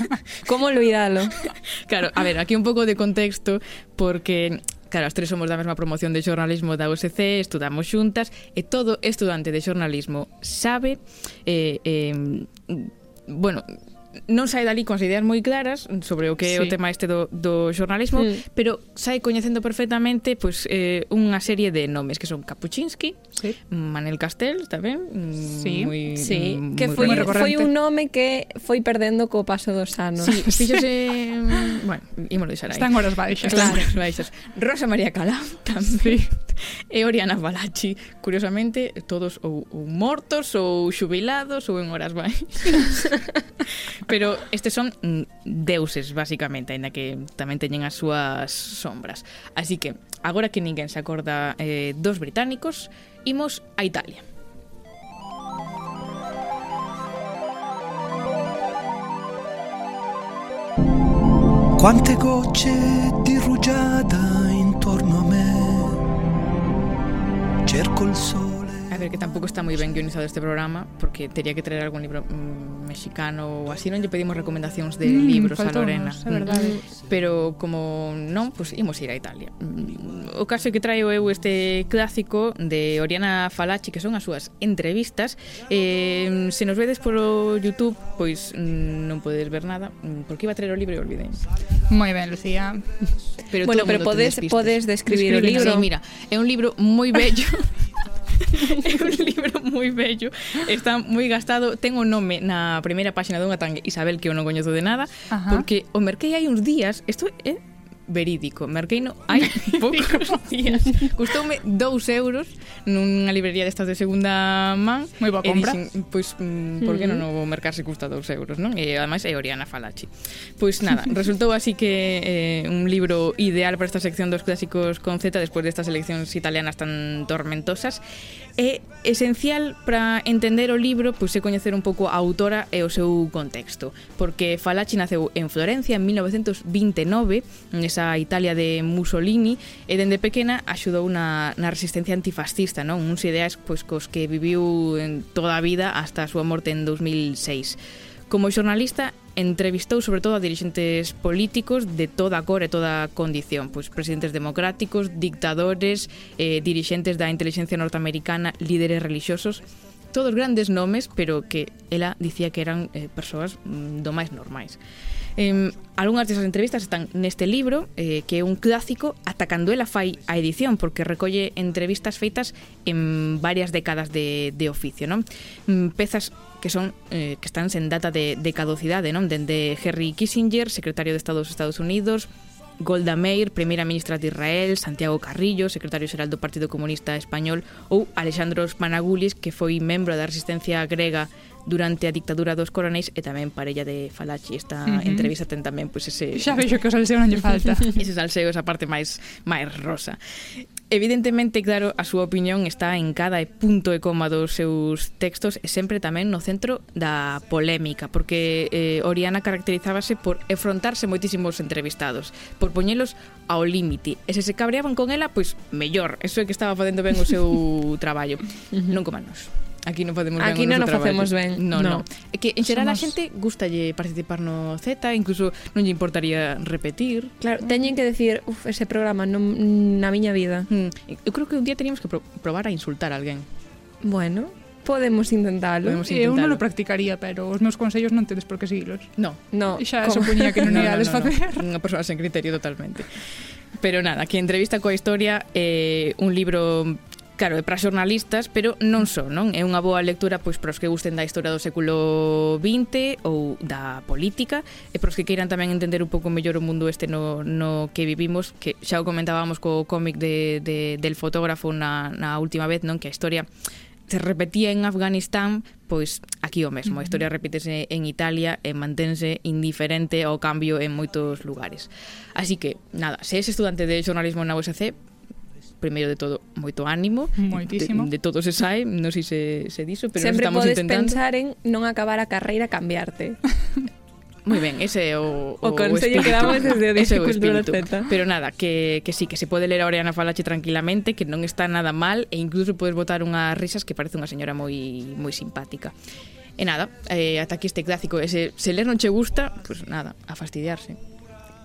Como olvidalo? Claro, a ver, aquí un pouco de contexto porque claro, as tres somos da mesma promoción de xornalismo da USC, estudamos xuntas e todo estudante de xornalismo sabe eh, eh, bueno, non sai dali con as ideas moi claras sobre o que é sí. o tema este do, do xornalismo, mm. pero sai coñecendo perfectamente pois pues, eh, unha serie de nomes que son Kapuczynski, sí. Manel Castel tamén, mm, sí. moi sí. Mm, que foi, foi un nome que foi perdendo co paso dos anos. Sí, fíxose, bueno, ímolo deixar aí. Están horas baixas. Claro, baixas. Rosa María Calá tamén. Sí e Oriana Balachi. Curiosamente, todos ou, ou mortos ou xubilados ou en horas baixas. Pero estes son mm, deuses, basicamente, aínda que tamén teñen as súas sombras. Así que, agora que ninguén se acorda eh, dos británicos, imos a Italia. Quante gocce di rugiada intorno a me A ver, que tampouco está moi ben guionizado este programa Porque tería que traer algún libro mm, mexicano ou así non lle pedimos recomendacións de mm, libros a Lorena. a verdade. Mm. pero como non, pois pues, imos ir a Italia. Mm, o caso que traio eu este clásico de Oriana Falachi que son as súas entrevistas eh, se nos vedes polo Youtube pois mm, non podes ver nada porque iba a traer o libro e olvidei. Moi ben, Lucía. Pero bueno, pero podes, podes describir, describir o libro. Sí, mira, é un libro moi bello. é un libro moi bello, está moi gastado, ten o nome na primeira páxina dunha tan Isabel que eu non coñezo de nada, Ajá. porque o merquei hai uns días, isto é eh? verídico. Merqueino hai poucos días. Custoume 2 euros nunha librería destas de segunda man. Moi boa compra. Dixen, pois, mm, por que non mm. vou mercar se custa 2 euros, non? E ademais é Oriana Falachi. Pois nada, resultou así que eh, un libro ideal para esta sección dos clásicos con Z despois destas eleccións italianas tan tormentosas. É esencial para entender o libro, pois é coñecer un pouco a autora e o seu contexto, porque Falachi naceu en Florencia en 1929, viaxes a Italia de Mussolini e dende pequena axudou na, na resistencia antifascista, non? Uns ideais pois, cos que viviu en toda a vida hasta a súa morte en 2006. Como xornalista, entrevistou sobre todo a dirixentes políticos de toda a cor e toda a condición, pois presidentes democráticos, dictadores, eh, dirixentes da inteligencia norteamericana, líderes religiosos, todos grandes nomes, pero que ela dicía que eran eh, persoas mm, do máis normais. Eh, algunhas desas entrevistas están neste libro, eh, que é un clásico ata cando ela fai a edición, porque recolle entrevistas feitas en varias décadas de, de oficio, non? Mm, pezas que son eh, que están sen data de, de caducidade, non? Dende Henry Kissinger, secretario de Estado dos Estados Unidos, Golda Meir, primeira ministra de Israel, Santiago Carrillo, secretario xeral do Partido Comunista Español ou Alexandros Managulis, que foi membro da resistencia grega durante a dictadura dos coronéis e tamén parella de Falachi. Esta uh -huh. entrevista ten tamén pois pues, ese Xa vexo que o salseo non lle falta. ese salseo, esa parte máis máis rosa. Evidentemente, claro, a súa opinión está en cada punto e coma dos seus textos e sempre tamén no centro da polémica, porque eh, Oriana caracterizábase por enfrontarse moitísimos entrevistados, por poñelos ao límite. E se se cabreaban con ela, pois mellor, eso é que estaba facendo ben o seu traballo. non comanos. Aquí non podemos ben Aquí non o facemos ben. No, no. no. É que en xeral Somos... a xente gustalle participar no Z, incluso non lle importaría repetir. Claro, teñen que decir, uf, ese programa non na miña vida. Mm. Eu creo que un día teníamos que pro probar a insultar a alguén. Bueno, podemos intentalo. Podemos intentalo. Eu non lo practicaría, pero os meus consellos non tedes por que seguilos. No. no. Xa ¿Cómo? supoñía que non no, no, no, facer. No. Unha persoa sen criterio totalmente. Pero nada, que entrevista coa historia é eh, un libro Claro, é para xornalistas, pero non só, non? É unha boa lectura pois para os que gusten da historia do século XX ou da política e para os que queiran tamén entender un pouco mellor o mundo este no, no que vivimos, que xa o comentábamos co cómic de, de, del fotógrafo na, na última vez, non? Que a historia se repetía en Afganistán, pois aquí o mesmo, a historia repítese en Italia e mantense indiferente ao cambio en moitos lugares. Así que, nada, se és estudante de xornalismo na USC, primeiro de todo, moito ánimo. Moitísimo. De, de todo se sai, non sei se, se diso, pero Sempre estamos podes intentando. pensar en non acabar a carreira cambiarte. Moi ben, ese é o, o, o consello que damos desde o ese o espírito. Z. Pero nada, que, que sí, que se pode ler a Oriana Falache tranquilamente, que non está nada mal e incluso podes botar unhas risas que parece unha señora moi moi simpática. E nada, eh, ata aquí este clásico. Ese, se ler non che gusta, pues nada, a fastidiarse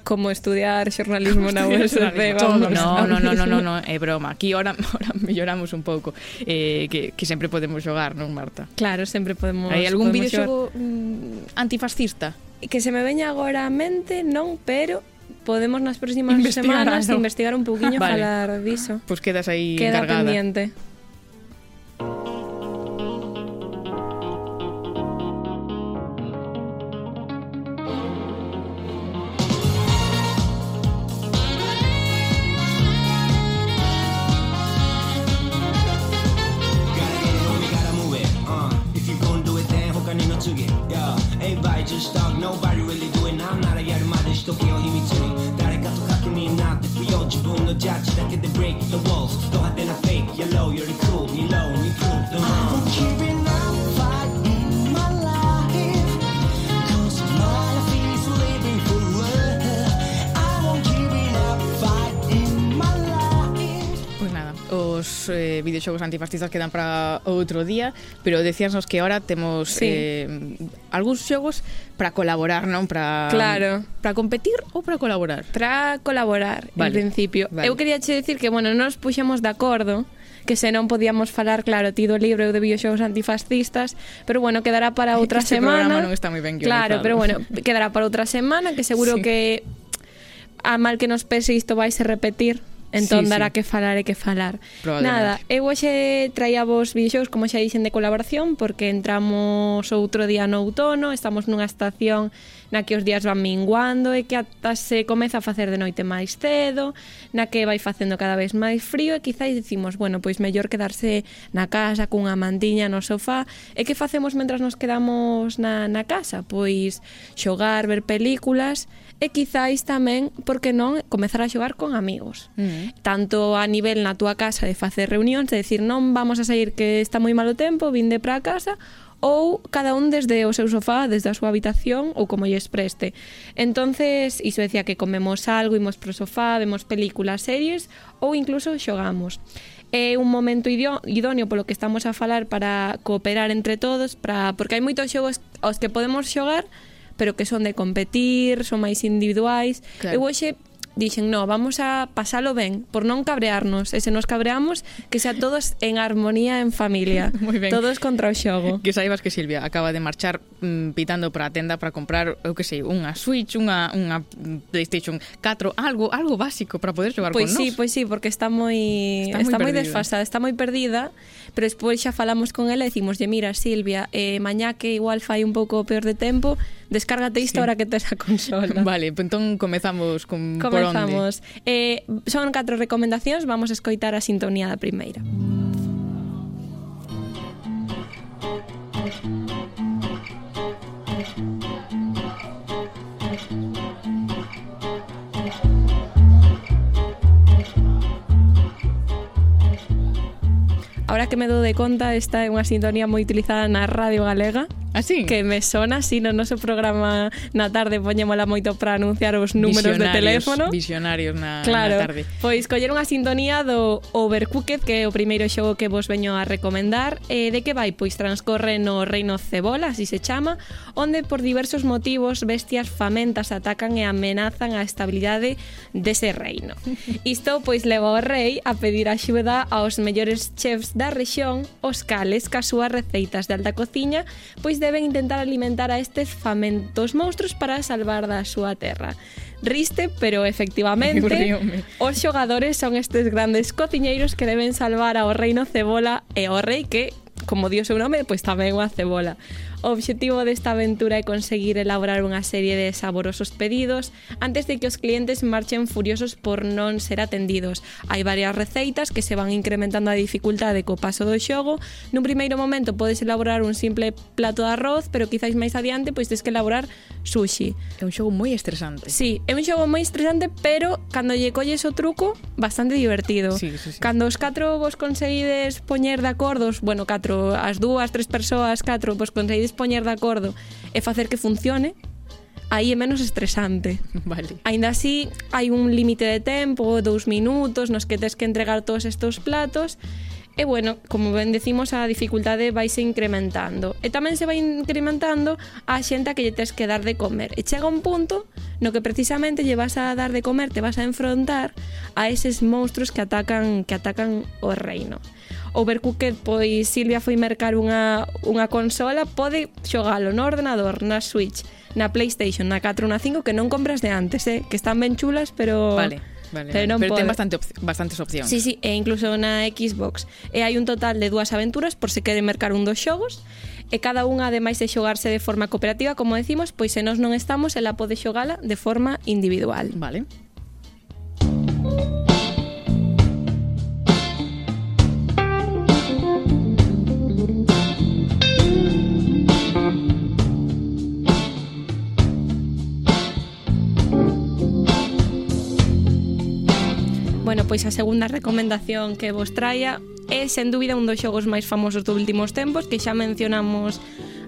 como estudiar xornalismo na USC vamos, no, no, no, no, no, no, é broma aquí ora, ora melloramos un pouco eh, que, que sempre podemos xogar, non Marta? claro, sempre podemos hai algún videoxogo mm, antifascista? que se me veña agora a mente non, pero podemos nas próximas investigar, semanas algo. investigar un pouquiño vale. falar diso. Pois pues quedas aí Queda encargada. pendiente. just talk, nobody really do it now ならやるまでしとけよ秘密に誰かと確認なんて不要自分のジャッジだけで break the walls ド派手な fake yellow より os eh, videoxogos antifascistas quedan para outro día, pero decíansnos que ahora temos sí. eh, algúns xogos para colaborar, non? Para Claro, para competir ou para colaborar? Para colaborar, vale. en principio. Vale. Eu quería che dicir que, bueno, nos puxemos de acordo que se non podíamos falar, claro, ti do libro eu de videoxogos antifascistas, pero bueno, quedará para outra este semana. non está moi ben Claro, pero bueno, quedará para outra semana, que seguro sí. que a mal que nos pese isto vais a repetir Entón sí, dará sí. que falar e que falar. Nada, eu hoxe traía vos videoxogos como xa dixen de colaboración porque entramos outro día no outono, estamos nunha estación na que os días van minguando e que ata se comeza a facer de noite máis cedo, na que vai facendo cada vez máis frío e quizáis dicimos, bueno, pois mellor quedarse na casa cunha mandiña no sofá. E que facemos mentras nos quedamos na, na casa? Pois xogar, ver películas e quizáis tamén, porque non, comezar a xogar con amigos. Uh -huh. Tanto a nivel na túa casa de facer reunións, de decir non vamos a sair que está moi malo tempo, vinde para a casa, ou cada un desde o seu sofá, desde a súa habitación ou como lles preste. Entonces, iso decía que comemos algo, imos pro sofá, vemos películas, series ou incluso xogamos. É un momento idóneo polo que estamos a falar para cooperar entre todos, para porque hai moitos xogos aos que podemos xogar, pero que son de competir, son máis individuais. Claro. Eu hoxe dixen, no, vamos a pasalo ben, por non cabrearnos, e se nos cabreamos, que sea todos en armonía en familia, todos contra o xogo. Que saibas que Silvia acaba de marchar mm, pitando para a tenda para comprar, eu que sei, unha Switch, unha, unha PlayStation 4, algo algo básico para poder xogar pois con sí, nós. Pois sí, porque está moi está, está moi, moi desfasada, está moi perdida, pero despois xa falamos con ela e dicimoslle, mira, Silvia, eh, mañá que igual fai un pouco peor de tempo, Descárgate isto sí. ahora que tes a consola. Vale, pues entón comezamos con comezamos. por onde. Eh, son catro recomendacións, vamos a escoitar a sintonía da primeira. Ahora que me dou de conta, esta é unha sintonía moi utilizada na Radio Galega ¿Ah, así? Que me sona si no noso programa na tarde poñémola moito para anunciar os números de teléfono. Visionarios na, claro, na tarde. Pois coller unha sintonía do Overcooked, que é o primeiro xogo que vos veño a recomendar. Eh, de que vai? Pois transcorre no reino Cebola, así se chama, onde por diversos motivos bestias famentas atacan e amenazan a estabilidade dese reino. Isto pois leva o rei a pedir axuda aos mellores chefs da rexión, os cales ca súas receitas de alta cociña, pois deben intentar alimentar a estes famentos monstruos para salvar da súa terra. Riste, pero efectivamente os xogadores son estes grandes cociñeiros que deben salvar ao reino cebola e ao rei que, como dio seu nome, pois tamén unha cebola. O obxectivo desta aventura é conseguir elaborar unha serie de saborosos pedidos antes de que os clientes marchen furiosos por non ser atendidos. Hai varias receitas que se van incrementando a dificultade co paso do xogo. Nun primeiro momento podes elaborar un simple plato de arroz, pero quizáis máis adiante pois tens que elaborar sushi. É un xogo moi estresante. Sí, é un xogo moi estresante, pero cando lle colles o truco, bastante divertido. Sí, sí, sí. Cando os catro vos conseguides poñer de acordos, bueno, catro, as dúas, tres persoas, catro, vos conseguides podedes poñer de acordo e facer que funcione, aí é menos estresante. Vale. Ainda así, hai un límite de tempo, dous minutos, nos que tes que entregar todos estes platos, E bueno, como ben decimos, a dificultade vaise incrementando. E tamén se vai incrementando a xente a que lle tes que dar de comer. E chega un punto no que precisamente lle vas a dar de comer, te vas a enfrontar a eses monstruos que atacan que atacan o reino. Overcooked pois Silvia foi mercar unha, unha consola pode xogalo no ordenador, na Switch, na Playstation, na 4, na 5 que non compras de antes, eh? que están ben chulas pero... Vale. Vale, pero, non pero pode. ten bastante opci bastantes opcións. Sí, sí, e incluso na Xbox. E hai un total de dúas aventuras por se quere mercar un dos xogos e cada unha ademais de xogarse de forma cooperativa, como decimos, pois se nós non estamos, ela pode xogala de forma individual. Vale. Bueno, pois a segunda recomendación que vos traia é sen dúbida un dos xogos máis famosos dos últimos tempos que xa mencionamos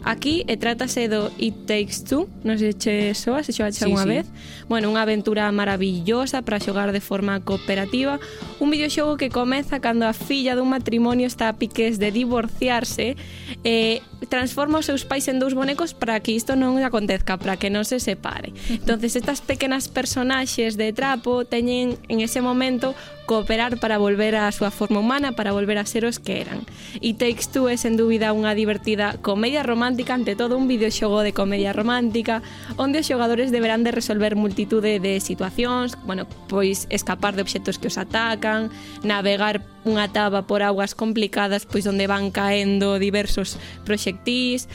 Aquí e trátase do It Takes Two, non sei che soa, se xoaches sí, unha sí. vez. Bueno, unha aventura maravillosa para xogar de forma cooperativa, un videoxogo que comeza cando a filla dun matrimonio está a piques de divorciarse e transforma os seus pais en dous bonecos para que isto non acontezca, para que non se separe. Entonces, estas pequenas personaxes de trapo teñen en ese momento cooperar para volver á súa forma humana, para volver a ser os que eran. E Takes Two é, sen dúbida, unha divertida comedia romántica, ante todo un videoxogo de comedia romántica, onde os xogadores deberán de resolver multitude de situacións, bueno, pois escapar de obxectos que os atacan, navegar unha taba por augas complicadas, pois onde van caendo diversos proxectís,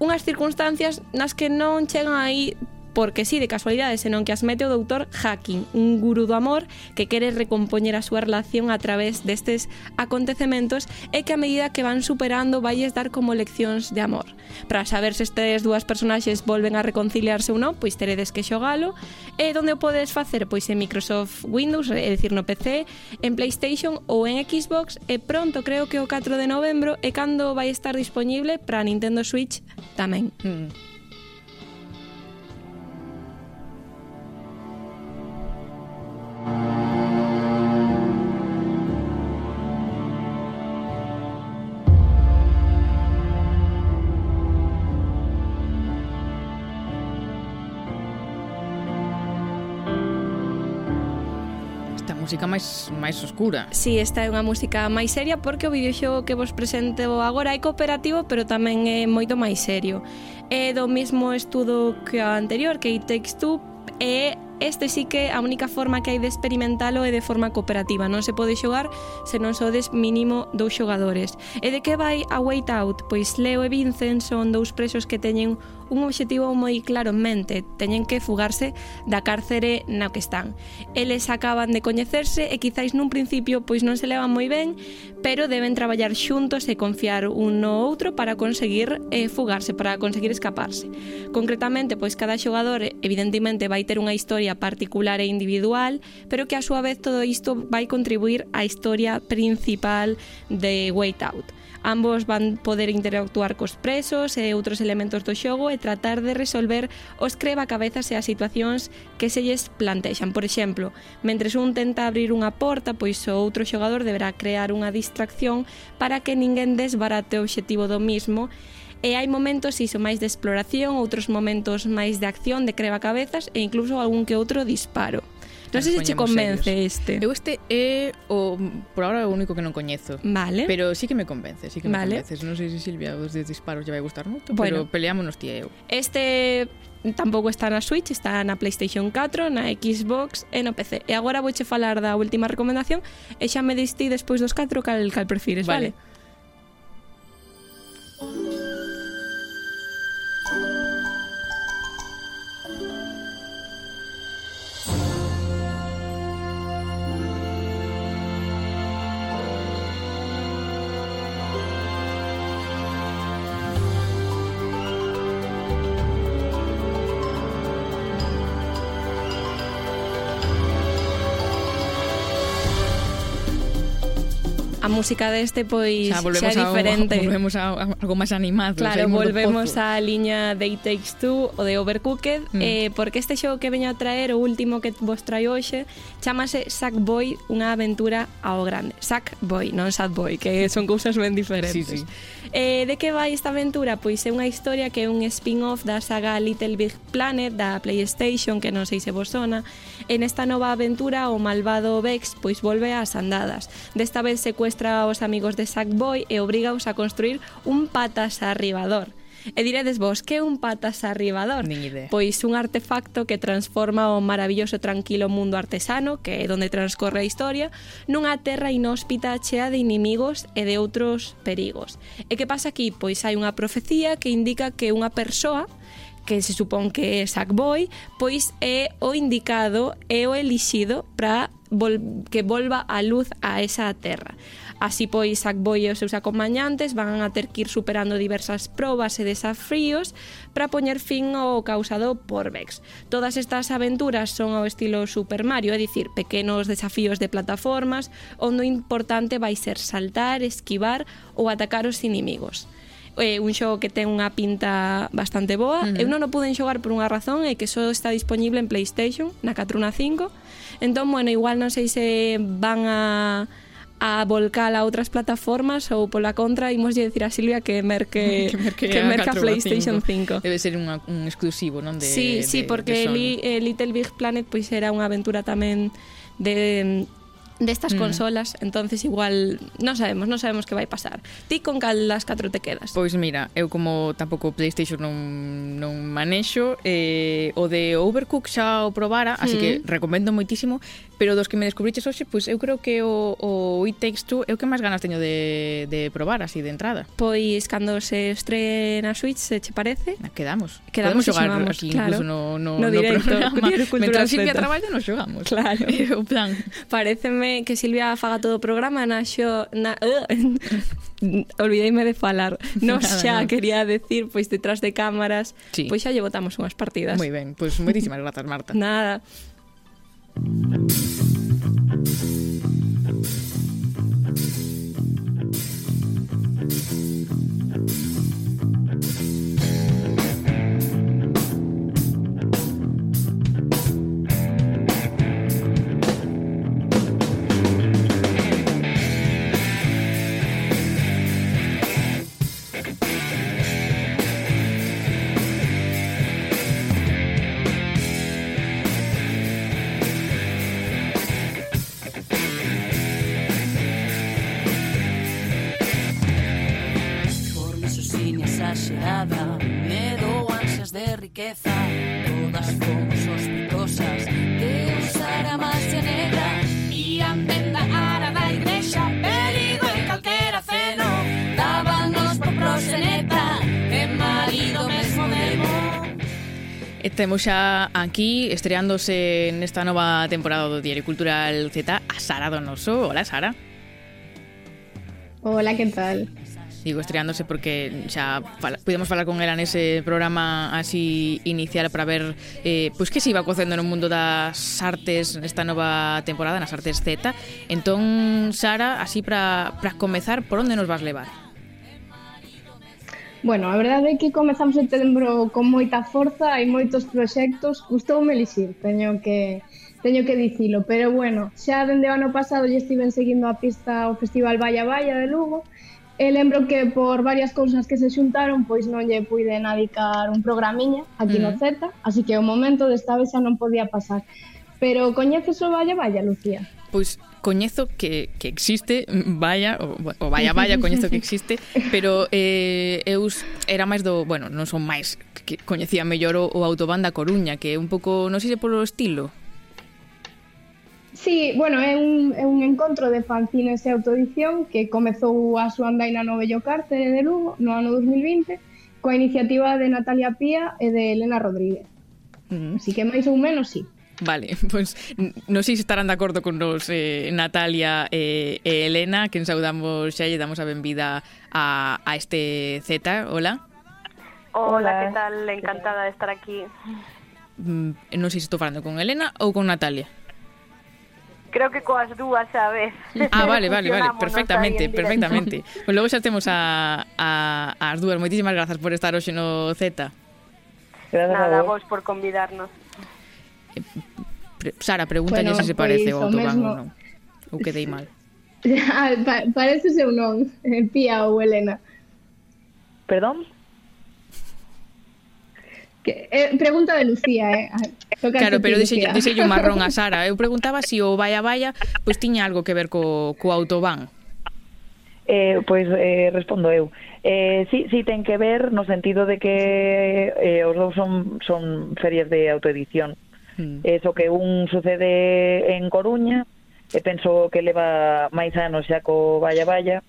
unhas circunstancias nas que non chegan aí porque sí, de casualidade, senón que as mete o doutor Hacking, un gurú do amor que quere recompoñer a súa relación a través destes acontecementos e que a medida que van superando valles dar como leccións de amor. Para saber se estes dúas personaxes volven a reconciliarse ou non, pois teredes que xogalo. E onde o podes facer? Pois en Microsoft Windows, é dicir, no PC, en PlayStation ou en Xbox e pronto, creo que o 4 de novembro é cando vai estar disponible para Nintendo Switch tamén. Mm. música máis máis oscura. Si, sí, esta é unha música máis seria porque o videoxogo que vos presento agora é cooperativo, pero tamén é moito máis serio. É do mesmo estudo que o anterior, que It Takes Two, e este sí que a única forma que hai de experimentalo é de forma cooperativa. Non se pode xogar se non sodes mínimo dous xogadores. E de que vai a Wait Out? Pois Leo e Vincent son dous presos que teñen un obxectivo moi claro en mente, teñen que fugarse da cárcere na que están. Eles acaban de coñecerse e quizáis nun principio pois non se levan moi ben, pero deben traballar xuntos e confiar un no outro para conseguir eh, fugarse, para conseguir escaparse. Concretamente, pois cada xogador evidentemente vai ter unha historia particular e individual, pero que a súa vez todo isto vai contribuir á historia principal de Wait Out. Ambos van poder interactuar cos presos e outros elementos do xogo e tratar de resolver os crevacabezas e as situacións que se lles plantexan. Por exemplo, mentres un tenta abrir unha porta, pois o outro xogador deberá crear unha distracción para que ninguén desbarate o obxectivo do mismo e hai momentos iso máis de exploración, outros momentos máis de acción, de creva cabezas e incluso algún que outro disparo. Non sei se che convence este. Eu este é o por ahora o único que non coñezo. Vale. Pero sí que me convence, sí que me vale. convences. Non sei se Silvia os de disparos lle vai gustar moito, bueno, pero peleámonos ti e eu. Este tampouco está na Switch, está na PlayStation 4, na Xbox e no PC. E agora vouche falar da última recomendación e xa me distí despois dos 4 cal, cal prefires, vale? vale? música deste pois xa, xa é diferente. Ao, volvemos a, a algo máis animado. Claro, volvemos á liña de It Takes Two o de Overcooked, mm. eh, porque este xogo que veño a traer, o último que vos traio hoxe, chamase Sackboy, unha aventura ao grande. Sackboy, non Sadboy, que son cousas ben diferentes. Sí, sí. Eh, de que vai esta aventura? Pois é unha historia que é un spin-off da saga Little Big Planet da Playstation, que non sei se vos sona. En esta nova aventura, o malvado Vex pois volve ás andadas. Desta vez secuestra aos amigos de Sackboy e obrigaos a construir un patas arribador. E diredes vos, que é un patas arribador? Nin idea. Pois un artefacto que transforma o maravilloso tranquilo mundo artesano, que é onde transcorre a historia, nunha terra inhóspita chea de inimigos e de outros perigos. E que pasa aquí? Pois hai unha profecía que indica que unha persoa que se supón que é Sackboy, pois é o indicado, é o elixido para vol que volva a luz a esa terra. Así pois, Sackboy e os seus acompañantes van a ter que ir superando diversas probas e desafíos para poñer fin ao causado por Vex. Todas estas aventuras son ao estilo Super Mario, é dicir, pequenos desafíos de plataformas onde o importante vai ser saltar, esquivar ou atacar os inimigos é un xogo que ten unha pinta bastante boa. Uh -huh. Eu non o pude xogar por unha razón, é que só está disponible en PlayStation, na 4 na 5. Entón, bueno, igual non sei se van a a volcala a outras plataformas ou pola contra imos lle decir a Silvia que merque que merque, que merca PlayStation 5. 5. Debe ser unha, un exclusivo, non de Sí, de, sí, porque de Sony. Li, eh, Little Big Planet pois era unha aventura tamén de destas de mm. consolas, entonces igual non sabemos, non sabemos que vai pasar. Ti con cal das catro te quedas? Pois mira, eu como tampouco PlayStation non, non manexo, eh, o de Overcook xa o probara, mm. así que mm. recomendo moitísimo pero dos que me descubriches hoxe, pois eu creo que o, o It Takes Two é o que máis ganas teño de, de probar así de entrada. Pois cando se estrena Switch, se che parece? Ah, quedamos. Quedamos Podemos xogar aquí claro. incluso no, no, no directo. No programa. Mentras Silvia traballa, nos xogamos. Claro. o plan. Pareceme que Silvia faga todo o programa, naxo... Na, olvideime de falar. Nos Nada, xa no. quería decir, pois detrás de cámaras, sí. pois xa lle botamos unhas partidas. Moi ben, pois moitísimas grazas, Marta. Nada. Thank you. riqueza. Todas fomos sospitosas de usar a magia negra e a menda ara da igrexa. Perigo en calquera ceno, dábanos por proxeneta e marido mesmo demo. E temos xa aquí estreándose nesta nova temporada do Diario Cultural Z a Sara Donoso. Hola, Sara. Hola, que tal? Digo estreándose porque xa fala, podemos falar con ela nese programa así inicial para ver eh, pois que se iba cocendo no mundo das artes nesta nova temporada, nas artes Z. Entón, Sara, así para comezar, por onde nos vas levar? Bueno, a verdade é que comezamos setembro con moita forza, hai moitos proxectos, gustoume elixir, teño que teño que dicilo, pero bueno, xa dende o ano pasado lle estiven seguindo a pista ao Festival Valla Valla de Lugo E lembro que por varias cousas que se xuntaron, pois non lle puiden adicar un programiña aquí mm. no Z, así que o momento desta vez xa non podía pasar. Pero coñeces o Valla Valla, Lucía? Pois coñezo que, que existe, vaya, o, o vaya vaya, coñezo que existe, pero eh, eu era máis do, bueno, non son máis, que coñecía mellor o, o Autobanda Coruña, que é un pouco, non sei se polo estilo, Sí, bueno, é un, é un encontro de fanzines e autoedición que comezou a súa andaina no Bello Cárcere de Lugo no ano 2020 coa iniciativa de Natalia Pía e de Elena Rodríguez. Mm. Así que máis ou menos sí. Vale, pois pues, non sei se estarán de acordo con nos eh, Natalia eh, e Elena, que saudamos xa e damos a benvida a, a este Z. Hola. Hola, Hola, que tal? Encantada de estar aquí. Mm, non sei se estou falando con Elena ou con Natalia. Creo que coas dúas a vez. Ah, vale, vale, vale, perfectamente, perfectamente. Pois pues logo xa temos a, a, as dúas. Moitísimas grazas por estar hoxe no Z. Gracias Nada, a vos por convidarnos. Eh, pre Sara, pregúntalle bueno, se se parece pois, o autobán ou non. Ou quedei mal. Ah, pa parece seu non, eh, Pía ou Elena. Perdón? Que, eh, pregunta de Lucía, eh. Toca claro, pero dixe, dixe un marrón a Sara. Eh. Eu preguntaba se si o Vaya Vaya pois pues, tiña algo que ver co, co autobán. Eh, pois pues, eh, respondo eu. Eh, sí, sí ten que ver no sentido de que eh, os dous son, son ferias de autoedición. Mm. Eso que un sucede en Coruña, e penso que leva máis anos xa co vaya vaya,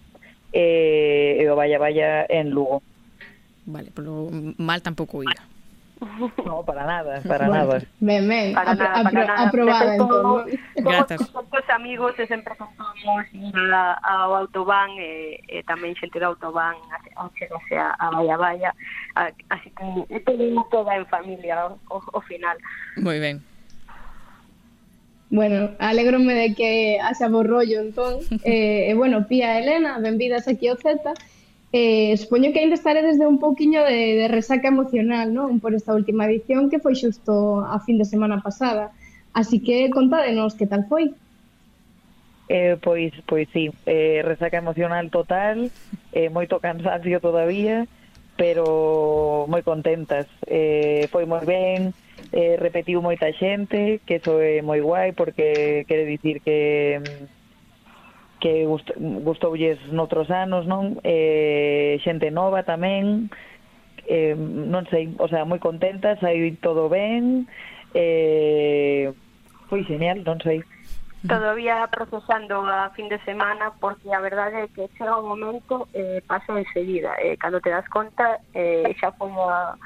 e, eh, e o vaya vaya en Lugo. Vale, pero mal tampouco ira. No, para nada, para bueno, nada. Ben, ben, para apro nada, para apro nada. aprobada entón. Gracias. Con amigos e sempre contamos a, ao autobán e, e tamén xente do autobán a chegarse a, a Valla eh, eh, Baia. A, ah, así que pedimos toda en familia o, o final. Moi ben. Bueno, alegrome de que haxa bo rollo entón. eh, e bueno, Pía e Elena, benvidas aquí ao Z. Eh, supoño que ainda estaredes de un pouquiño de, de resaca emocional, non? Por esta última edición que foi xusto a fin de semana pasada. Así que contádenos que tal foi. Eh, pois, pois sí, eh, resaca emocional total, eh, moito cansancio todavía, pero moi contentas. Eh, foi moi ben, eh, repetiu moita xente, que iso é moi guai, porque quere dicir que mm, que gust, gustoulles noutros anos, non? Eh, xente nova tamén, eh, non sei, o sea, moi contenta, sai todo ben, eh, foi genial, non sei. Todavía procesando a fin de semana porque a verdade é que chega un momento eh, pasa enseguida, eh, cando te das conta eh, xa como a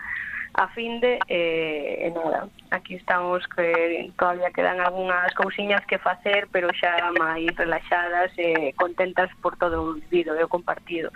a fin de eh, e nada, aquí estamos que todavía quedan algunhas cousiñas que facer, pero xa máis relaxadas e eh, contentas por todo o vivido e o compartido.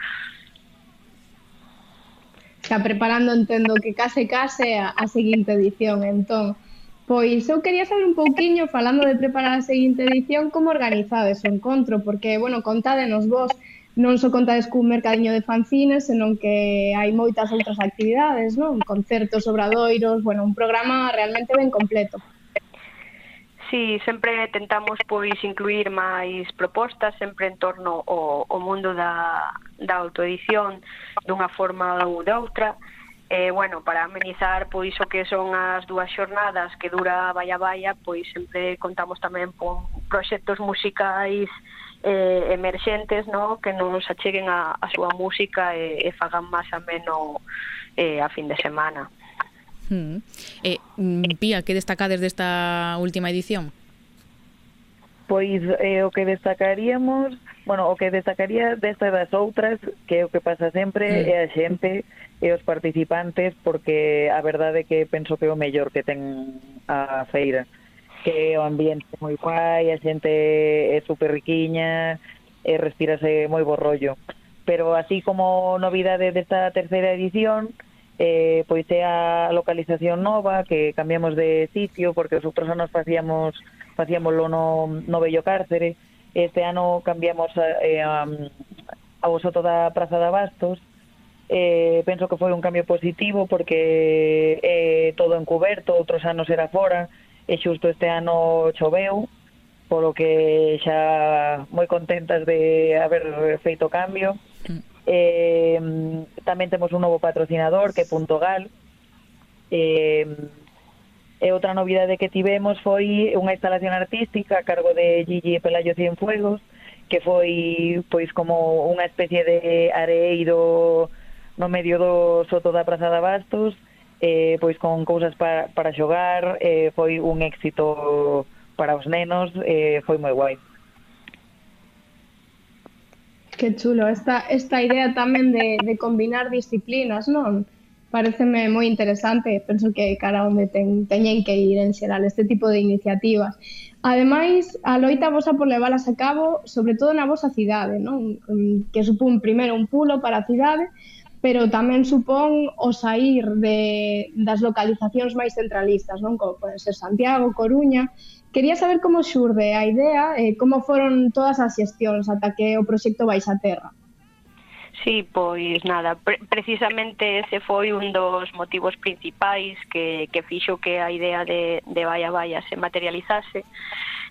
Está preparando, entendo, que case case a, a seguinte edición, entón. Pois eu quería saber un pouquiño, falando de preparar a seguinte edición, como organizades o encontro, porque, bueno, contádenos vos, non só contades cun mercadiño de fanzines, senón que hai moitas outras actividades, non? Concertos, obradoiros, bueno, un programa realmente ben completo. Sí, sempre tentamos pois incluir máis propostas sempre en torno ao, ao mundo da, da autoedición dunha forma ou outra, Eh, bueno, para amenizar pois o que son as dúas xornadas que dura vaya vaya, pois sempre contamos tamén con proxectos musicais eh, emerxentes no? que nos acheguen a, a súa música e, e fagan máis ameno eh, a fin de semana. Hmm. Eh, mm. Eh, Pía, que destacades desta última edición? Pois eh, o que destacaríamos, bueno, o que destacaría destas das outras, que é o que pasa sempre, mm. é a xente e os participantes, porque a verdade é que penso que é o mellor que ten a feira que o ambiente moi guai, a xente é super riquiña, e respirase moi bo rollo. Pero así como novidade desta terceira edición, eh, pois é a localización nova, que cambiamos de sitio, porque os outros anos facíamos facíamoslo no, no Bello Cárcere, este ano cambiamos a, eh, a, ao soto da Praza de Abastos, eh, penso que foi un cambio positivo porque eh, todo encuberto, outros anos era fora, e xusto este ano choveu, polo que xa moi contentas de haber feito cambio. Mm. Eh, tamén temos un novo patrocinador que é Punto Gal. Eh, e outra novidade que tivemos foi unha instalación artística a cargo de Gigi Pelayo Cienfuegos, que foi pois como unha especie de areeiro no medio do soto da Praza de Abastos, eh, pois con cousas para, para xogar, eh, foi un éxito para os nenos, eh, foi moi guai. Que chulo, esta, esta idea tamén de, de combinar disciplinas, non? Pareceme moi interesante, penso que cara onde ten, teñen que ir en xeral este tipo de iniciativas. Ademais, a loita vosa por leválas a cabo, sobre todo na vosa cidade, non? Mm, que supón primeiro un pulo para a cidade, pero tamén supón o sair de, das localizacións máis centralistas, non? Como pode ser Santiago, Coruña. Quería saber como xurde a idea e como foron todas as xestións ata que o proxecto vais a terra. Sí, pois nada, pre precisamente ese foi un dos motivos principais que, que fixo que a idea de, de Vaya Vaya se materializase.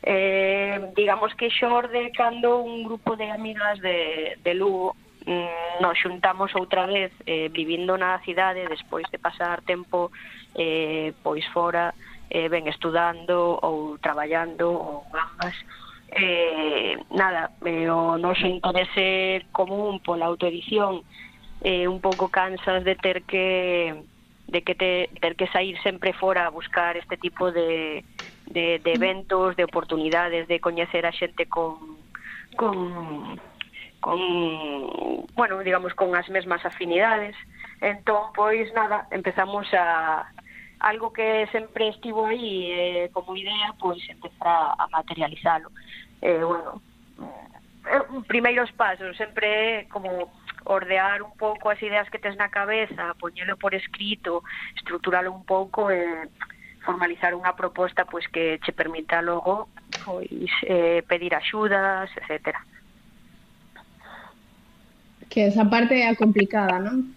Eh, digamos que xorde cando un grupo de amigas de, de Lugo Mm, nos xuntamos outra vez eh, vivindo na cidade despois de pasar tempo eh, pois fora eh, ben estudando ou traballando ou ambas eh, nada, eh, o noso interese común pola autoedición eh, un pouco cansas de ter que de que te, ter que sair sempre fora a buscar este tipo de, de, de eventos, de oportunidades, de coñecer a xente con, con con, bueno, digamos, con as mesmas afinidades. Entón, pois, nada, empezamos a algo que sempre estivo aí eh, como idea, pois empezar a materializalo. Eh, bueno, eh, eh primeiros pasos, sempre como ordear un pouco as ideas que tes na cabeza, poñelo por escrito, estruturalo un pouco e eh, formalizar unha proposta pois que che permita logo pois eh, pedir axudas, etcétera. Que esa parte é a complicada, non?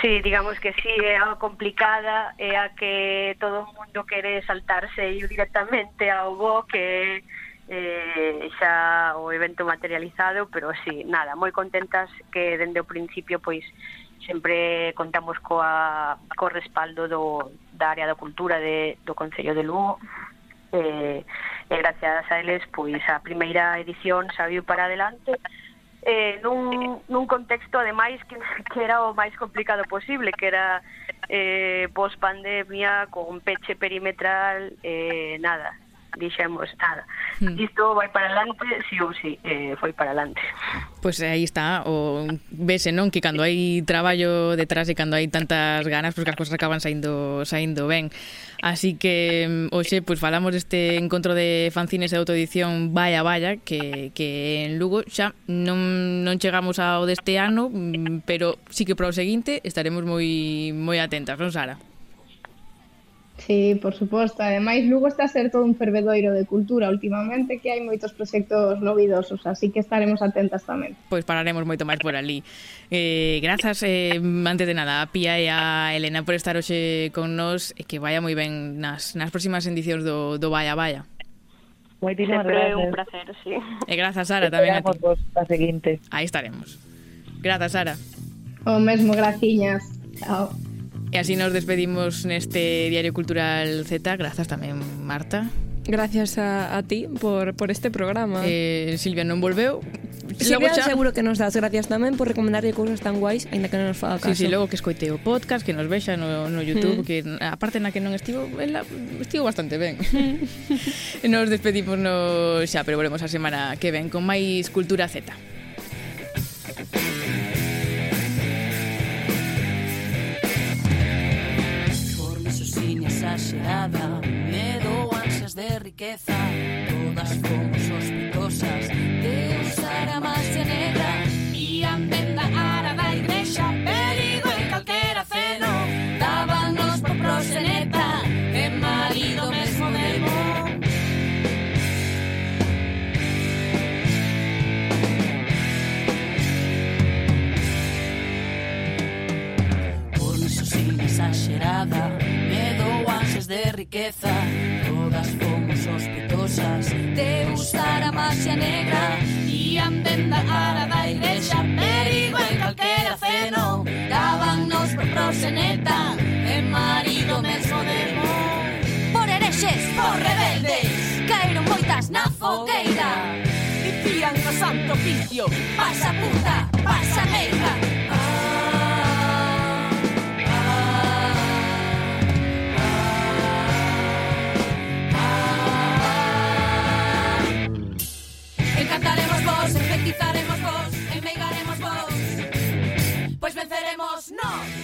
Sí, digamos que sí, é a complicada, é a que todo o mundo quere saltarse e ir directamente ao bo que eh, xa o evento materializado, pero sí, nada, moi contentas que dende o principio pois sempre contamos coa, co respaldo do, da área da cultura de, do Concello de Lugo eh, e gracias a eles pois a primeira edición xa viu para adelante eh, nun, nun contexto ademais que, que era o máis complicado posible, que era eh, post pandemia, con peche perimetral, eh, nada, dixemos nada. Hmm. Isto vai para adelante, si ou si, eh, foi para adelante. Pois pues aí está, o vese non que cando hai traballo detrás e cando hai tantas ganas, pois pues, que as cousas acaban saindo saindo ben. Así que hoxe pois pues, falamos deste encontro de fanzines de autoedición Vaya Vaya que, que en Lugo xa non, non chegamos ao deste ano, pero sí que para o seguinte estaremos moi moi atentas, non Sara? Sí, por suposto. Ademais, Lugo está a ser todo un fervedoiro de cultura últimamente que hai moitos proxectos novidosos, así que estaremos atentas tamén. Pois pararemos moito máis por ali. Eh, grazas, eh, antes de nada, a Pía e a Elena por estar hoxe con nós e que vaya moi ben nas, nas próximas edicións do, do Vaya Vaya. Moitísimas Sempre gracias. un placer, sí. E grazas, Sara, tamén a ti. Vos a seguinte. Aí estaremos. Grazas, Sara. O mesmo, graciñas. Chao. E así nos despedimos neste Diario Cultural Z. Grazas tamén, Marta. Gracias a, a ti por, por este programa. Eh, Silvia non volveu. Silvia, xa... seguro que nos das gracias tamén por recomendarlle cousas tan guais, aínda que non nos faga caso. Sí, sí, logo que escoite o podcast, que nos vexa no, no YouTube, mm. que a parte na que non estivo, ela, estivo bastante ben. Mm. nos despedimos no xa, pero volvemos a semana que ven con máis Cultura Z. exagerada, medo, ansias de riqueza, todas fomos sospitosas de usar a magia negra. E a venda ara da igrexa, perigo en calquera ceno, dábanos por proxeneta, e marido mesmo demo. exagerada de riqueza. Todas fomos De Te a magia negra. E andenda la da igrexa Perigo en calquera ceno Dábanos por proseneta E marido mesmo demo Por herexes, por rebeldes. Caeron moitas na fogueira. Dicían no santo oficio Pasa puta, pasa meiga Conquistaremos vos, e vos Pois venceremos nós